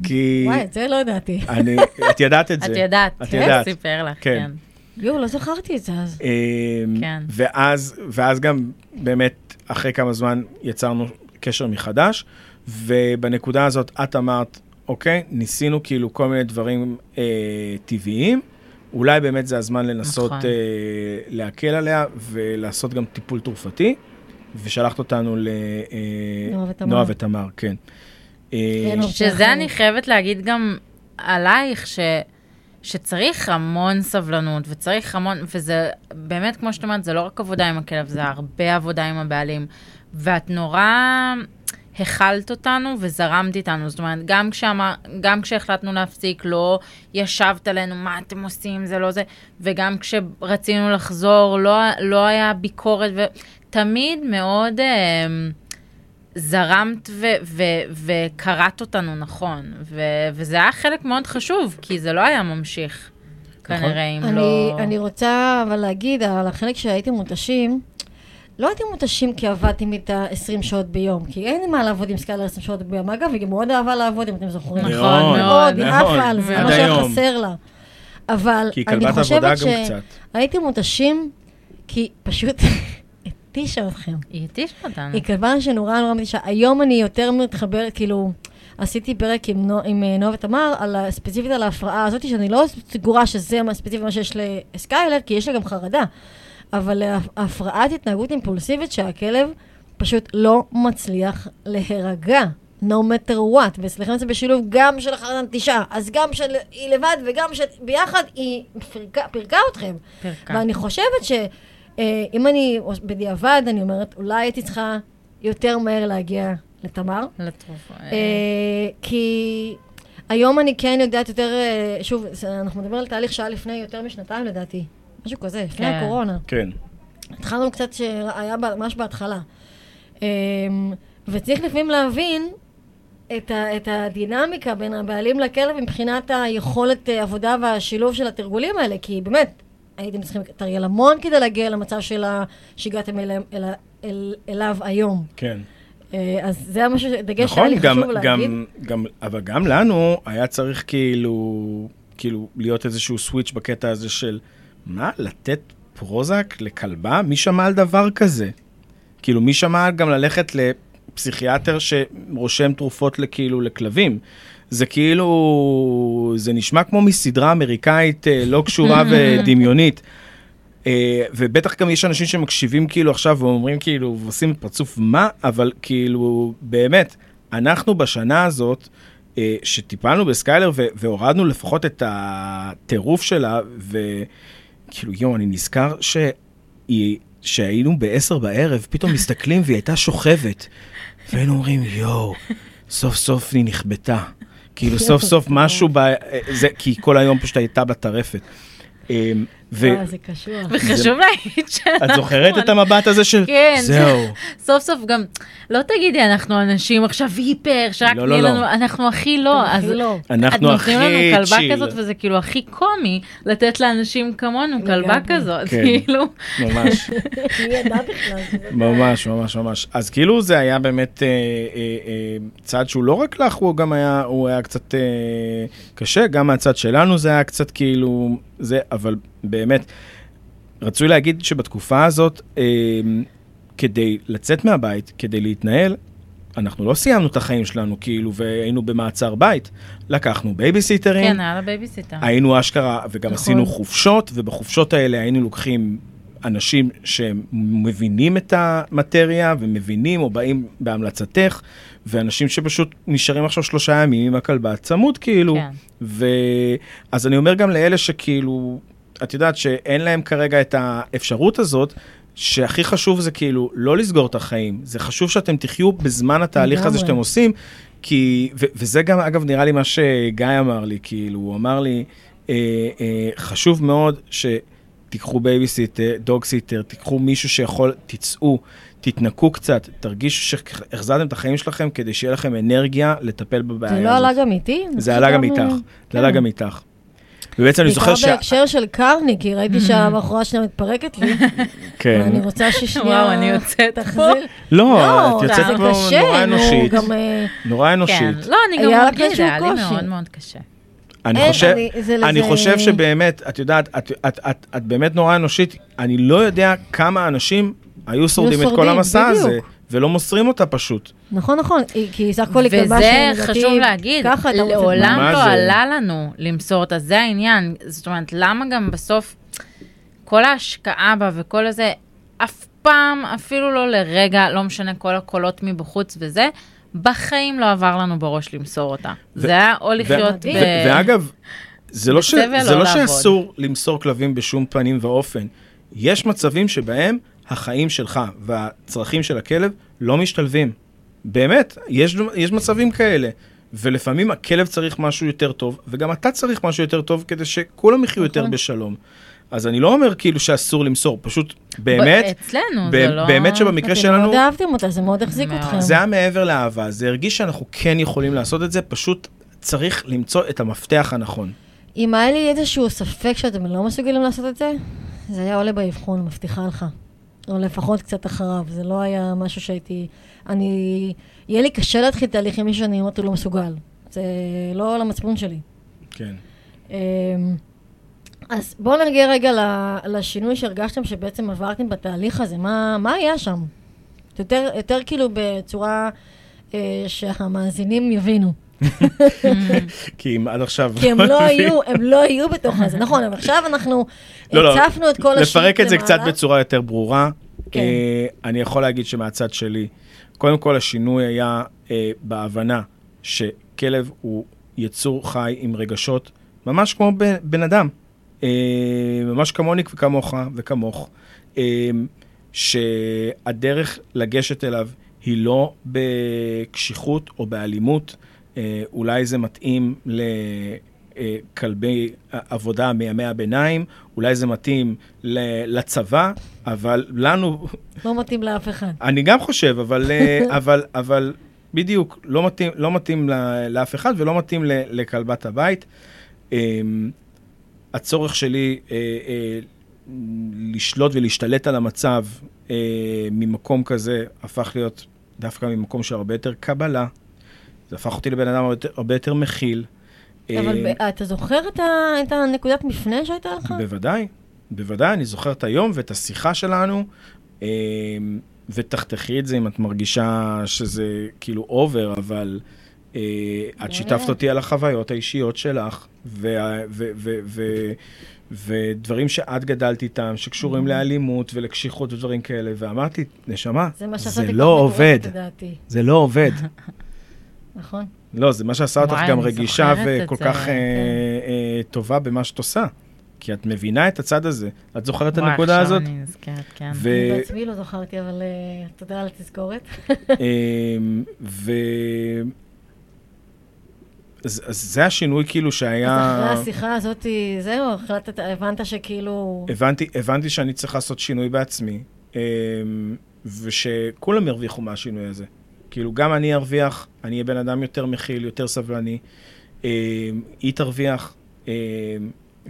כי... וואי, את זה לא ידעתי. אני, את ידעת את זה. את יודעת, את כן? יודעת. סיפר לך, כן. כן. יואו, לא זכרתי את זה אז. אמ, כן. ואז, ואז גם באמת, אחרי כמה זמן יצרנו קשר מחדש, ובנקודה הזאת את אמרת, אוקיי, ניסינו כאילו כל מיני דברים אה, טבעיים, אולי באמת זה הזמן לנסות נכון. אה, להקל עליה ולעשות גם טיפול תרופתי, ושלחת אותנו. לנועה ותמר, כן. אה, אופציה שזה. אני חייבת להגיד גם עלייך, ש... שצריך המון סבלנות, וצריך המון, וזה באמת, כמו שאת אומרת, זה לא רק עבודה עם הכלב, זה הרבה עבודה עם הבעלים. ואת נורא הכלת אותנו וזרמת איתנו. זאת אומרת, גם, כשאמר, גם כשהחלטנו להפסיק, לא ישבת עלינו, מה אתם עושים, זה לא זה, וגם כשרצינו לחזור, לא, לא היה ביקורת, ותמיד מאוד... אה, זרמת ו- ו- וקראת אותנו נכון, ו- וזה היה חלק מאוד חשוב, כי זה לא היה ממשיך, כנראה, אם אני, לא... אני רוצה אבל להגיד על החלק שהייתי מותשים, לא הייתי מותשים כי עבדתי איתה 20 שעות ביום, כי אין לי מה לעבוד עם סקיילר 20 שעות ביום. אגב, היא גם מאוד אהבה לעבוד, אם אתם זוכרים. נכון, מאוד, מאוד, היא מאוד, עפה על זה, מה שהיה. חסר לה. אבל אני חושבת. שהייתי מותשים כי פשוט התישה אתכם. היא התישה אותנו. היא כלבה שנורא נורא מתישה. היום אני יותר מתחברת, כאילו, עשיתי פרק עם, נו, עם אה, נועה ותמר, על, ספציפית על ההפרעה הזאת, שאני לא סגורה שזה מה- ספציפית מה שיש לסקיילר, כי יש לה גם חרדה. אבל ה- הפרעת התנהגות אימפולסיבית שהכלב פשוט לא מצליח להירגע. no matter what, וסליחה על זה בשילוב גם של החרדה נטישה, אז גם של היא לבד וגם של ביחד, היא פירקה, פירקה אתכם. פרקה. ואני חושבת שאם אני, בדיעבד, אני אומרת, אולי הייתי צריכה יותר מהר להגיע לתמר. לתרופה. אה, כי היום אני כן יודעת יותר, אה, שוב, אנחנו מדברים על תהליך שהיה לפני יותר משנתיים לדעתי. משהו כזה, לפני כן. הקורונה. כן. התחלנו קצת שהיה ממש בהתחלה. אמ, וצריך לפעמים להבין את, ה, את הדינמיקה בין הבעלים לכלב מבחינת היכולת אה, עבודה והשילוב של התרגולים האלה, כי באמת, הייתם צריכים לתרגל המון כדי להגיע למצב של ה- שהגעתם אליהם- אל, אל, אליו היום. כן. אה, אז זה היה משהו, דגש שהיה נכון, לי גם, חשוב להגיד. גם, גם, אבל גם לנו היה צריך כאילו, כאילו להיות איזשהו סוויץ' בקטע הזה של, מה, לתת פרוזק לכלבה? מי שמע על דבר כזה? כאילו, מי שמע גם ללכת לפסיכיאטר שרושם תרופות לכאילו לכלבים? זה כאילו, זה נשמע כמו מסדרה אמריקאית אה, לא קשורה ודמיונית. אה, ובטח גם יש אנשים שמקשיבים כאילו עכשיו ואומרים כאילו, ועושים פרצוף מה, אבל כאילו, באמת, אנחנו בשנה הזאת, אה, שטיפלנו בסקיילר ו- והורדנו לפחות את הטירוף שלה, וכאילו, יואו, אני נזכר שהיא, שהיינו בעשר בערב, פתאום מסתכלים והיא הייתה שוכבת, והיינו אומרים, יואו, סוף סוף היא נכבתה. כאילו, סוף סוף משהו, ב... זה, כי כל היום פשוט הייתה בטרפת. אה, ו- וואי, זה קשוח. וחשוב להגיד שאנחנו... את זוכרת את המבט הזה של, כן, זהו, סוף סוף גם, לא תגידי, אנחנו אנשים עכשיו היפר, שרק לא, תני לא, לנו, לא. אנחנו הכי לא. הכי אז לא. אנחנו את נותנים לנו הכי כלבה צ'יל. כזאת, וזה כאילו הכי קומי לתת לאנשים כמונו כלבה. כזאת, כן. כאילו. ממש, ממש, ממש, ממש. אז כאילו זה היה באמת אה, אה, אה, צעד שהוא לא רק לך, הוא גם היה, הוא היה קצת אה, קשה, גם מהצד שלנו זה היה קצת כאילו, זה, אבל באמת, רצוי להגיד שבתקופה הזאת, אה, כדי לצאת מהבית, כדי להתנהל, אנחנו לא סיימנו את החיים שלנו כאילו, והיינו במעצר בית. לקחנו בייביסיטרים, כן, היה לה בייביסיטר. היינו אשכרה, וגם נכון. עשינו חופשות, ובחופשות האלה היינו לוקחים אנשים שמבינים את המטריה ומבינים או באים בהמלצתך, ואנשים שפשוט נשארים עכשיו שלושה ימים עם הכלבה צמוד כאילו. כן. ואז אני אומר גם לאלה שכאילו, את יודעת שאין להם כרגע את האפשרות הזאת, שהכי חשוב זה כאילו לא לסגור את החיים, זה חשוב שאתם תחיו בזמן התהליך הזה. שאתם עושים, כי, ו- וזה גם אגב נראה לי מה שגיא אמר לי, כאילו הוא אמר לי, אה, אה, חשוב מאוד שתיקחו בייביסיטר, dogsitter, תיקחו מישהו שיכול, תצאו, תתנקו קצת, תרגישו שהחזרתם את החיים שלכם כדי שיהיה לכם אנרגיה לטפל בבעיה זה הזאת. לא עלה גם איתי? זה עלה גם איתך, זה עלה כן. גם איתך. ובעצם אני זוכר ש... בעיקר בהקשר של קרני, כי ראיתי שהבחורה שלה מתפרקת לי, כן. ואני רוצה ששנייה... וואו, אני יוצאת פה. תחזיר. לא, את יוצאת זה פה קשה, נורא נו, אנושית. אה, נורא אנושית. כן, לא, אני גם איזשהו היה לי קושי. מאוד מאוד קשה. אני אין, חושב, אני- זה אני לזה- חושב שבאמת, את יודעת, את, את, את, את באמת נורא אנושית, אני לא יודע כמה אנשים היו שורדים את כל המסע הזה, בדיוק. ולא מוסרים אותה פשוט. נכון, נכון, כי סך הכל היא כלבה וזה חשוב להגיד, לעולם לא זה? עלה לנו למסור אותה, זה העניין. זאת אומרת, למה גם בסוף כל ההשקעה בה וכל הזה, אף פעם, אפילו לא לרגע, לא משנה כל הקולות מבחוץ וזה, בחיים לא עבר לנו בראש למסור אותה. ו- זה היה או לחיות מדהים. ב... ו- ואגב, זה לא, ש... זה לא לא. שאסור למסור כלבים בשום פנים ואופן. יש מצבים שבהם החיים שלך והצרכים של הכלב לא משתלבים. באמת, יש, יש מצבים כאלה. ולפעמים הכלב צריך משהו יותר טוב, וגם אתה צריך משהו יותר טוב כדי שכולם יחיו יותר נכון. בשלום. אז אני לא אומר כאילו שאסור למסור, פשוט באמת, אצלנו ב- זה לא... באמת שבמקרה אתם שלנו, מאוד אהבתם אותה, זה מאוד החזיק מאוד. אתכם. זה היה מעבר לאהבה, זה הרגיש שאנחנו כן יכולים לעשות את זה, פשוט צריך למצוא את המפתח הנכון. אם היה לי איזשהו ספק שאתם לא מסוגלים לעשות את זה, זה היה עולה באבחון, מבטיחה לך. או לפחות קצת אחריו, זה לא היה משהו שהייתי... אני... יהיה לי קשה להתחיל תהליך עם מישהו שאני אומרת הוא לא מסוגל. זה לא על המצפון שלי. כן. אמ, אז בואו נגיע רגע לשינוי שהרגשתם שבעצם עברתם בתהליך הזה. מה, מה היה שם? יותר, יותר כאילו בצורה אה, שהמאזינים יבינו. כי אם עד עכשיו... כי הם לא היו, הם לא היו בתוך הזה. נכון, אבל עכשיו אנחנו לא, לא. הצפנו את כל השיט לפרק את זה קצת למעלה. בצורה יותר ברורה. כן. אה, אני יכול להגיד שמהצד שלי, קודם כל השינוי היה אה, בהבנה שכלב הוא יצור חי עם רגשות, ממש כמו בן, אדם. אה, ממש כמוני וכמוך וכמוך. שהדרך לגשת אליו היא לא בקשיחות או באלימות. אה, אולי זה מתאים לכלבי עבודה מימי הביניים, אולי זה מתאים לצבא, אבל לנו, לא מתאים לאף אחד. אני גם חושב, אבל, אה, אבל, אבל בדיוק, לא מתאים, לא מתאים לאף אחד ולא מתאים לכלבת הבית. אה, הצורך שלי אה, אה, לשלוט ולהשתלט על המצב אה, ממקום כזה הפך להיות דווקא ממקום של הרבה יותר קבלה. זה הפך אותי לבן אדם הרבה יותר, מכיל. אבל אה, אתה זוכר את ה- את הנקודת מפנה שהייתה לך? בוודאי, בוודאי, אני זוכר את היום ואת השיחה שלנו, אה, ותחתכי את זה אם את מרגישה שזה כאילו אובר, אבל אה, את שיתפת אותי על החוויות האישיות שלך, ודברים שאת גדלת איתם, שקשורים לאלימות ולקשיחות ודברים כאלה, ואמרתי, נשמה, זה לא עובד, זה לא עובד. נכון? לא, זה מה שעשה אותך וואי, גם רגישה וכל כך אה, כן. אה, טובה במה שאת עושה. כי את מבינה את הצד הזה. את זוכרת את וואי, הנקודה עכשיו הזאת? אני נזכרת, כן. ו- אני בעצמי לא זכרתי, אבל אה, תודה על התזכורת. אמ, ו... אז, אז זה השינוי כאילו אז שהיה... אחרי השיחה הזאת, זהו, החלטת, הבנת שכאילו... הבנתי, הבנתי שאני צריך לעשות שינוי בעצמי, אמ, ושכולם ירוויחו מהשינוי הזה. כאילו, גם אני ארוויח, אני אהיה בן אדם יותר מכיל, יותר סבלני. אמ, היא תרוויח, אמ,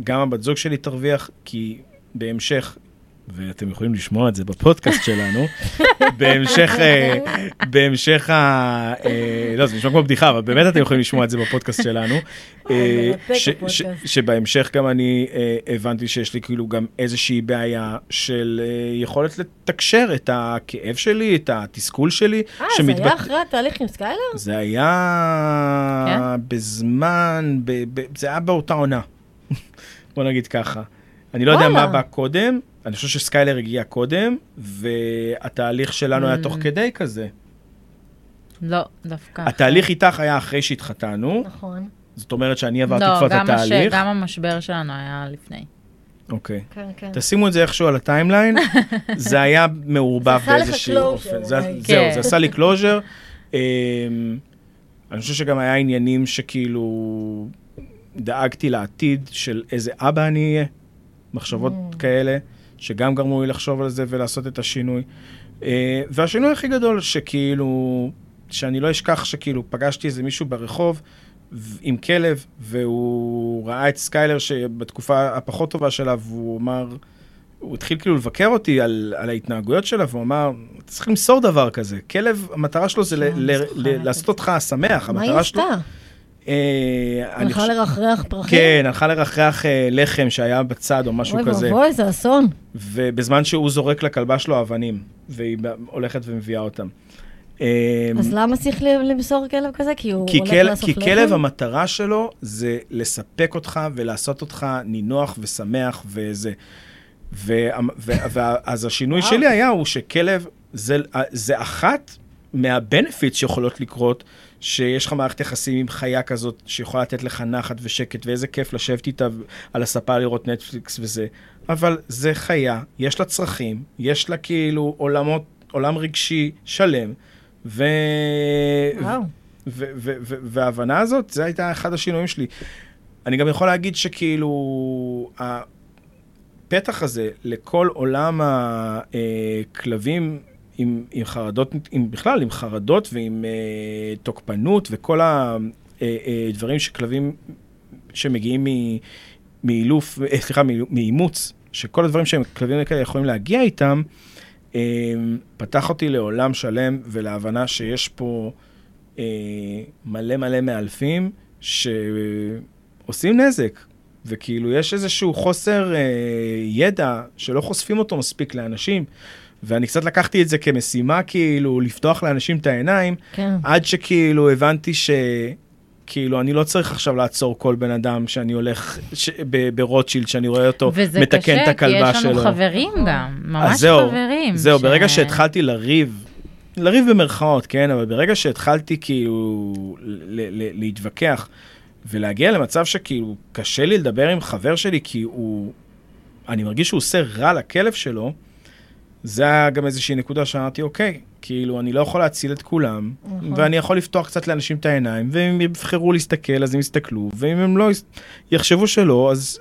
גם הבת זוג שלי תרוויח, כי בהמשך, ואתם יכולים לשמוע את זה בפודקאסט שלנו, בהמשך, אה, בהמשך ה... אה, לא, זה נשמע כמו בדיחה, אבל באמת אתם יכולים לשמוע את זה בפודקאסט שלנו. אה, שבהמשך גם אני הבנתי שיש לי כאילו גם איזושהי בעיה של יכולת לתקשר את הכאב שלי, את התסכול שלי. אה, זה היה אחרי התהליך עם סקיילר? זה היה בזמן, ב- ב- זה היה באותה עונה. בוא נגיד ככה. אני לא יודע. מה בא קודם, אני חושב שסקיילר הגיע קודם, והתהליך שלנו היה תוך Mm. כדי כזה. לא, דווקא. התהליך איתך היה אחרי שהתחתנו, נכון. זאת אומרת שאני עברתי כבר לא, את גם, הש... התהליך. גם המשבר שלנו היה לפני. אוקיי. כן, כן. תשימו את זה איכשהו על ה timeline, זה היה מעורבב זה עשה לך באיזשהו אופן. זה- אולי. זהו, כן. זה עשה לי closure. אני חושב שגם היה עניינים שכאילו דאגתי לעתיד של איזה אבא אני אהיה, מחשבות Mm. כאלה, שגם גרמו לי לחשוב על זה ולעשות את השינוי. אה, והשינוי הכי גדול שכאילו, שאני לא אשכח שכאילו פגשתי איזה מישהו ברחוב עם כלב, והוא ראה את סקיילר שבתקופה הפחות טובה שלה, והוא אמר, הוא התחיל כאילו לבקר אותי על, על ההתנהגויות שלה, והוא אמר, צריך למסור דבר כזה. כלב, המטרה שלו זה ל, אני ל, זוכרת ל, את לעשות. אותך שמח. מה היא. עשתה? אה, הלכה לרחרח פרחים? כן, הלכה לרחרח אה, לחם שהיה בצד או משהו אוי כזה. ואבוי, זה אסון. ובזמן שהוא זורק לכלבה שלו אבנים, והיא הולכת ומביאה אותם. אה, אז למה צריך למסור כלב כזה? כי הוא כי, הולך כל, לאסוף כי לחם? כלב, המטרה שלו זה לספק אותך ולעשות אותך נינוח ושמח וזה. ו, ו, ו, אז השינוי. שלי היה הוא שכלב, זה, זה אחת מהבנפיטס שיכולות לקרות, שיש לך מערכת יחסים עם חיה כזאת, שיכולה לתת לך נחת ושקט, ואיזה כיף לשבת איתה על הספה לראות נטפליקס וזה. אבל זה חיה, יש לה צרכים, יש לה כאילו עולמות, עולם רגשי שלם, ו... וואו. וההבנה הזאת, זה הייתה אחד השינויים שלי. אני גם יכול להגיד שכאילו, הפתח הזה לכל עולם הכלבים עם, עם חרדות, עם, בכלל עם חרדות ועם אה, תוקפנות וכל הדברים שכלבים שמגיעים מאילוף, אה, סליחה, מאימוץ, שכל הדברים שהם כלבים כאלה יכולים להגיע איתם, אה, פתח אותי לעולם שלם ולהבנה שיש פה אה, מלא מלא מאלפים שעושים נזק, וכאילו יש איזשהו חוסר אה, ידע שלא חושפים אותו מספיק לאנשים, ואני קצת לקחתי את זה כמשימה, כאילו, לפתוח לאנשים את העיניים, כן. עד שכאילו הבנתי ש... כאילו, אני לא צריך עכשיו לעצור כל בן אדם שאני הולך ש... ב- ברוטשילד, שאני רואה אותו וזה מתקן קשה, את הכלבה כי שלו. יש לנו חברים גם, ממש אז זהו, חברים. זהו, ש- ברגע שהתחלתי לריב, לריב במרכאות, כן, אבל ברגע שהתחלתי כאילו ל- ל- להתווכח ולהגיע למצב שכאילו קשה לי לדבר עם חבר שלי כי הוא, אני מרגיש שהוא עושה רע לכלב שלו, זה היה גם איזושהי נקודה שאמרתי, אוקיי, כאילו, אני לא יכול להציל את כולם, נכון. ואני יכול לפתוח קצת לאנשים את העיניים, ואם הם יבחרו להסתכל, אז הם יסתכלו, ואם הם לא יחשבו שלא, אז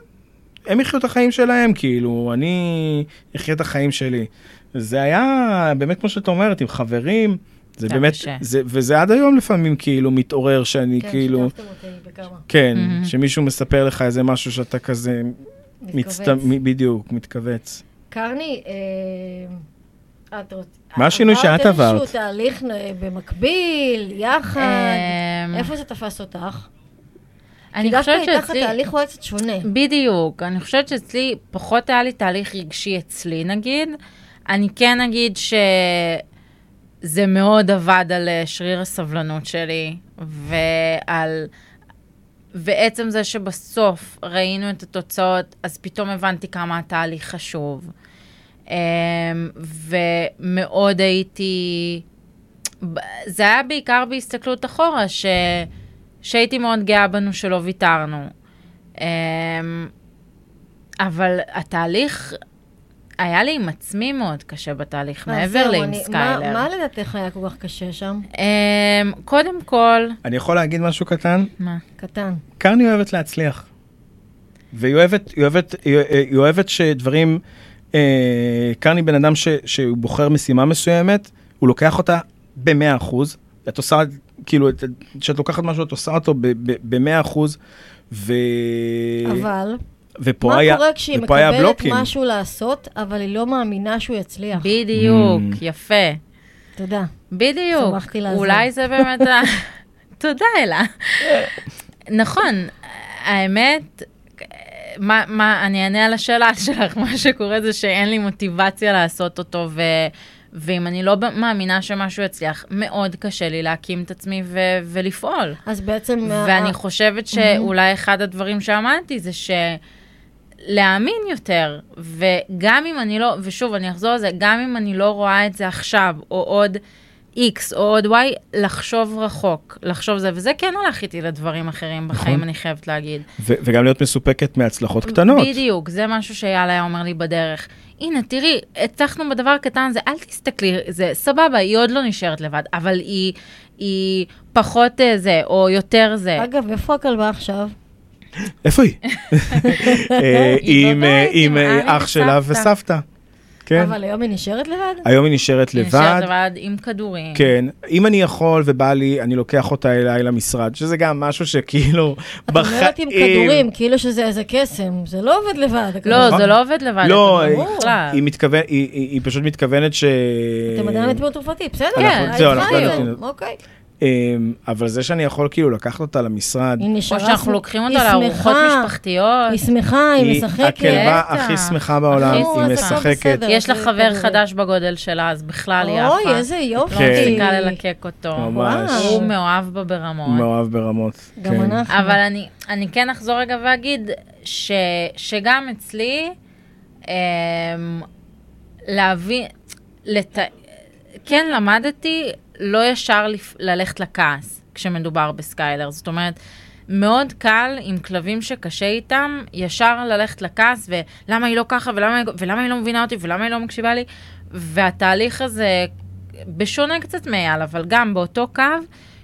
הם יחיו את החיים שלהם, כאילו, אני אחיה את החיים שלי. זה היה באמת, כמו שאת אומרת, עם חברים, זה באמת, קשה. זה, וזה עד היום לפעמים כאילו מתעורר שאני כן, כאילו, שיתפתם אותי בכמה. כן, מהמם. שמישהו מספר לך איזה משהו שאתה כזה, מצט... מתכווץ. מ- בדיוק, מתכווץ. קרני, אה, את רוצ... מה השינוי שאת עברת עברת? איזשהו תהליך אה, במקביל, יחד? אמ, איפה זה תפס אותך? אני כי חושבת דווקא איתך שאצלי... התהליך הוא קצת שונה. בדיוק, אני חושבת שאצלי פחות היה לי תהליך רגשי אצלי נגיד. אני כן אגיד שזה מאוד עבד על אה, שריר הסבלנות שלי, ועל... ועצם זה שבסוף ראינו את התוצאות, אז פתאום הבנתי כמה התהליך חשוב. אמ, ומאוד הייתי... זה היה בעיקר בהסתכלות אחורה, ש... שהייתי מאוד גאה בנו שלא ויתרנו. אמ, אבל התהליך, היה לי עם עצמי מאוד קשה בתהליך, אז מעבר לעם אני- סקיילר. מה- לדעתך היה כל כך קשה שם? אמ, קודם כל, אני יכול להגיד משהו קטן? מה? קטן. קרני אוהבת להצליח. והיא אוהבת, היא אוהבת, היא, אוהבת שדברים, אה, קרני בן אדם ש, שהוא בוחר משימה מסוימת, הוא לוקח אותה ב-100 אחוז. את עושה, כאילו, את- כשאת לוקחת משהו, את עושה אותו ב-100 אחוז. ו... אבל, ופה מה היה, קורה כשהיא ופה היה מקבלת בלוקים. משהו לעשות, אבל היא לא מאמינה שהוא יצליח? בדיוק, Mm. יפה. תודה. בדיוק. שמחתי לעזור. אולי זה באמת ה... תודה, אלה. נכון, האמת, מה, מה, אני אענה על השאלה שלך, מה שקורה זה שאין לי מוטיבציה לעשות אותו, ו, ואם אני לא מאמינה שמשהו יצליח, מאוד קשה לי להקים את עצמי ו, ולפעול. אז בעצם... ואני ה- חושבת שאולי אחד הדברים שאמרתי זה ש... להאמין יותר, וגם אם אני לא, ושוב, אני אחזור על זה, גם אם אני לא רואה את זה עכשיו, או עוד X או עוד Y, לחשוב רחוק, לחשוב זה, וזה כן הלך איתי לדברים אחרים בחיים, נכון. אני חייבת להגיד. ו- וגם להיות מסופקת מהצלחות קטנות. בדיוק, זה משהו שאייל היה אומר לי בדרך. הנה, תראי, הצלחנו בדבר הקטן הזה, אל תסתכלי, זה סבבה, היא עוד לא נשארת לבד, אבל היא, היא פחות אה, זה, או יותר זה. אגב, איפה הכלבה עכשיו? איפה היא? אה, עם, אה, אה, אח שלה וסבתא. כן. אבל היום היא נשארת לבד? היום היא נשארת היא נשארת לבד. לבד עם כדורים. כן, אם אני יכול ובא לי, אני לוקח אותה אליי למשרד, שזה גם משהו שכאילו את אומרת עם כדורים, כאילו שזה איזה קסם. זה לא עובד לבד. לא. זה לא עובד לבד. לא, היא-. היא מתכוון, היא- היא היא פשוט מתכוונת ש... אתם עדיין בטיפול תרופתי, בסדר. כן, זהו, אנחנו לא. נותנים- אוקיי. אמ, אבל זה שאני יכול כאילו לקחת אותה למשרד, היא או נשארה... שאנחנו שמ- לוקחים היא אותה לארוחות משפחתיות. היא שמחה, היא היא משחקת. הכלבה בטח. הכי שמחה בעולם, היא משחקת. יש לה חבר. חדש בגודל שלה, אז בכלל היא אוי, יפה. איזה יופי. כן. מפסיקה ללקק אותו. ממש. הוא מאוהב בה ברמות. מאוהב ברמות. גם כן. אנחנו. אבל אני, אני כן אחזור רגע ואגיד ש, שגם אצלי, אמ, להבין. כן למדתי לא ישר לפ... ללכת לכעס כשמדובר בסקיילר. זאת אומרת, מאוד קל עם כלבים שקשה איתם, ישר ללכת לכעס, ולמה היא לא ככה, ולמה, ולמה היא לא מבינה אותי, ולמה היא לא מקשיבה לי, והתהליך הזה, בשונה קצת מאייל, אבל גם באותו קו,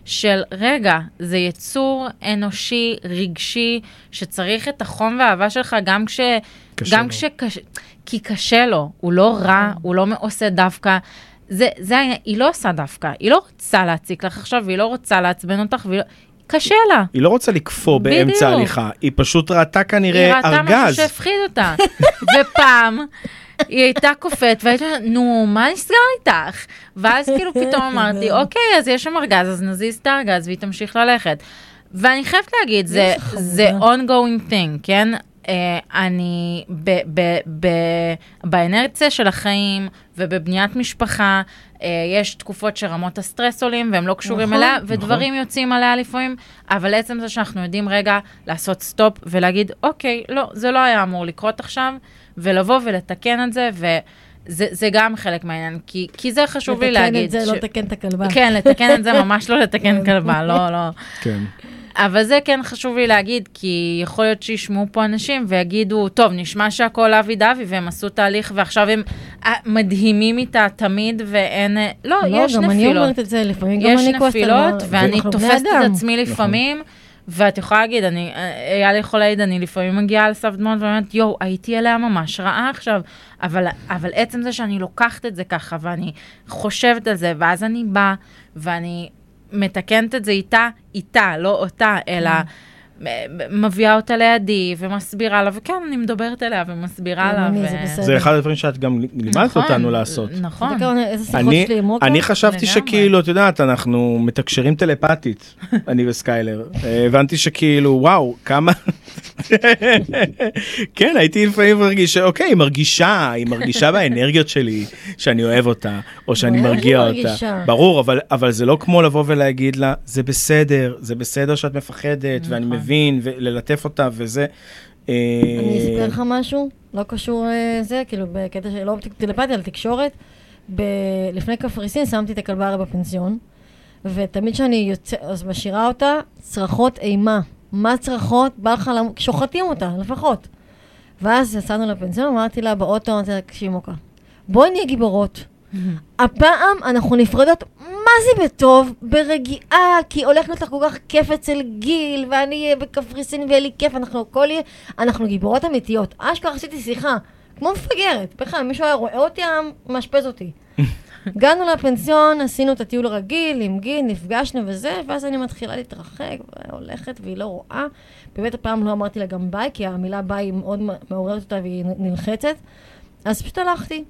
של רגע, זה יצור אנושי, רגשי, שצריך את החום והאהבה שלך גם כש... קשה גם לו. כשקשה... כי קשה לו, הוא לא רע, הוא לא עושה דווקא. זה, זה, היא לא עושה דווקא, היא לא רוצה להציק לך עכשיו, והיא לא רוצה לעצבן אותך, והיא לא... קשה לה. היא לא רוצה לקפוא. באמצע ההליכה, היא פשוט ראתה היא כנראה ראתה משהו ארגז. שהפחיד אותה. ופעם היא הייתה קופאת, והייתה, נו, מה נסגר איתך? ואז כאילו פתאום אמרתי, אוקיי, אז יש שם ארגז, אז נזיז את הארגז והיא תמשיך ללכת. ואני חייבת להגיד, זה. זה ongoing thing, כן? Uh, אני ב, ב, ב, באינרציה של החיים ובבניית משפחה, uh, יש תקופות שרמות הסטרס עולים והם לא קשורים נכון, אליה, ודברים יוצאים עליה לפעמים, אבל עצם זה שאנחנו יודעים רגע לעשות סטופ ולהגיד, אוקיי, לא, זה לא היה אמור לקרות עכשיו, ולבוא ולתקן את זה, וזה זה גם חלק מהעניין, כי, כי זה חשוב לי להגיד. לתקן את זה, לא לתקן את הכלבה. כן, לתקן את זה, ממש לא לתקן כלבה, לא, לא. כן. אבל זה כן חשוב לי להגיד, כי יכול להיות שישמעו פה אנשים ויגידו, טוב, נשמע שהכל אבי דבי, והם עשו תהליך ועכשיו הם אה, מדהימים איתה תמיד, ואין... אה, לא, לא, יש גם אני נפילות. אומרת את זה, לפעמים גם יש אני כועסת על נפילות, ואני תופסת את. עצמי לפעמים, ואת יכולה להגיד, אני, אה, אייל יכול להעיד, אני לפעמים מגיעה על סף דמעות ואומרת, יואו, הייתי עליה ממש רעה עכשיו, אבל, אבל עצם זה שאני לוקחת את זה ככה, ואני חושבת על זה, ואז אני באה, ואני מתקנת את זה איתה, איתה, לא אותה, אלא... מ- מביאה אותה לידי ומסבירה לה, וכן, אני מדברת אליה ומסבירה לה. ו- זה אחד הדברים שאת גם לימדת נכון, אותנו לעשות. נכון. אני, חשבתי. שכאילו, את יודעת, אנחנו מתקשרים טלפתית, אני וסקיילר. הבנתי שכאילו, וואו, כמה... כן, הייתי לפעמים מרגיש, אוקיי, היא מרגישה, היא מרגישה באנרגיות שלי שאני אוהב אותה, או שאני מרגיע אותה. מרגישה. ברור, אבל, אבל זה לא כמו לבוא ולהגיד לה, זה בסדר, זה בסדר שאת מפחדת, ואני נכון. מבין, וללטף אותה, וזה... אה, אני אספר לך משהו, לא קשור לזה, כאילו בקטע של לא טלפתיה, על תקשורת. לפני קפריסין שמתי את הכלבה הרי בפנסיון, ותמיד כשאני יוצא, אז משאירה אותה, צרחות אימה. מה צרחות? בא לך, למ- שוחטים אותה, לפחות. ואז יצאנו לפנסיון, אמרתי לה באוטו, אמרתי לה, תקשיבי מוקה, בואי נהיה גיבורות. הפעם אנחנו נפרדות, מה זה בטוב? ברגיעה, כי הולך להיות לך כל כך כיף אצל גיל, ואני אהיה בקפריסין ויהיה לי כיף, אנחנו הכל יהיה, אנחנו גיבורות אמיתיות. אשכרה עשיתי שיחה, כמו מפגרת, בכלל, מישהו היה רואה אותי, היה מאשפז אותי. הגענו לפנסיון, עשינו את הטיול הרגיל עם גיל, נפגשנו וזה, ואז אני מתחילה להתרחק, והולכת, והיא לא רואה. באמת הפעם לא אמרתי לה גם ביי, כי המילה ביי היא מאוד מעוררת אותה והיא נלחצת. אז פשוט הלכתי.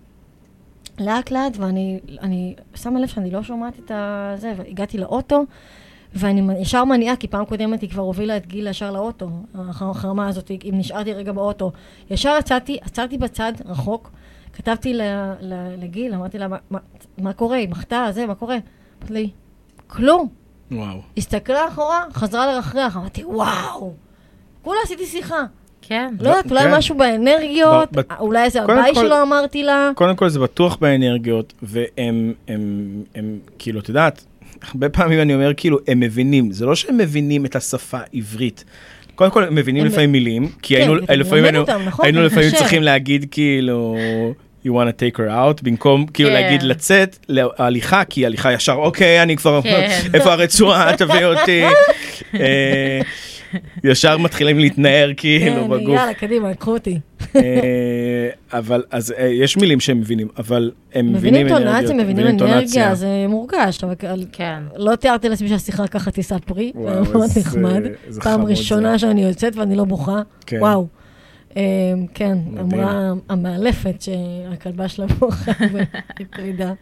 לאט לאט, ואני אני שמה לב שאני לא שומעת את הזה, והגעתי לאוטו, ואני ישר מניעה, כי פעם קודמת היא כבר הובילה את גיל ישר לאוטו, החרמה הזאת, אם נשארתי רגע באוטו. ישר יצאתי, עצרתי בצד, רחוק, כתבתי ל, ל, לגיל, אמרתי לה, מה, מה, מה קורה? היא מחתה, זה, מה קורה? אמרתי לי, כלום. וואו. הסתכלה אחורה, חזרה לרחרח, אמרתי, וואו. כולה עשיתי שיחה. כן. לא יודעת, אולי כן. משהו באנרגיות, אולי הביי כל- שלו אמרתי לה. קודם כל זה בטוח באנרגיות, והם, הם, הם, כאילו, את יודעת, הרבה פעמים אני אומר, כאילו, הם מבינים, זה לא שהם מבינים את השפה העברית. קודם כל, הם מבינים לפעמים מילים, כי כן, היינו, לפעמים היינו, נכון? היינו זה לפעמים. צריכים להגיד, כאילו, you want to take her out, במקום כאילו כן. להגיד לצאת להליכה, כי הליכה ישר, אוקיי, אני כבר, כן. איפה הרצועה, תביא אותי. אה, ישר מתחילים להתנער כאילו כן, בגוף. יאללה, קדימה, קחו אותי. אה, אבל אז אה, יש מילים שהם מבינים, אבל הם מבינים מבינים טונציה, מבינים. אנרגיה, זה מורגש, כן. לא תיארתי לעצמי שהשיחה ככה תישא פרי, זה מאוד נחמד. פעם ראשונה. שאני יוצאת ואני לא בוכה, כן. וואו. אמ, כן. אמרה המאלפת שהכלבה שלה בוכה בפרידה.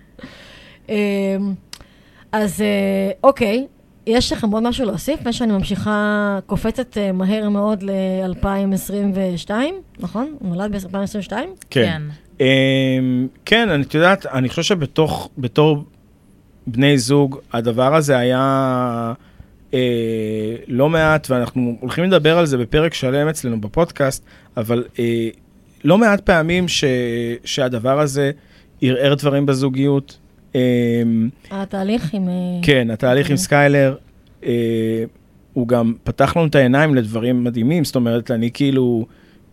אז אה, אוקיי, יש לכם עוד משהו להוסיף? לפני שאני ממשיכה, קופצת אה, מהר מאוד ל-2022, נכון? הוא נולד ב-2022? כן. אמ, כן, אני- את יודעת, אני חושב שבתוך, בתור בני זוג, הדבר הזה היה אה, לא מעט, ואנחנו הולכים לדבר על זה בפרק שלם אצלנו בפודקאסט, אבל אה, לא מעט פעמים ש, שהדבר הזה ערער דברים בזוגיות. אה, התהליך עם... אה, כן, התהליך עם אוקיי. סקיילר, אה, הוא גם פתח לנו את העיניים לדברים מדהימים, זאת אומרת, אני כאילו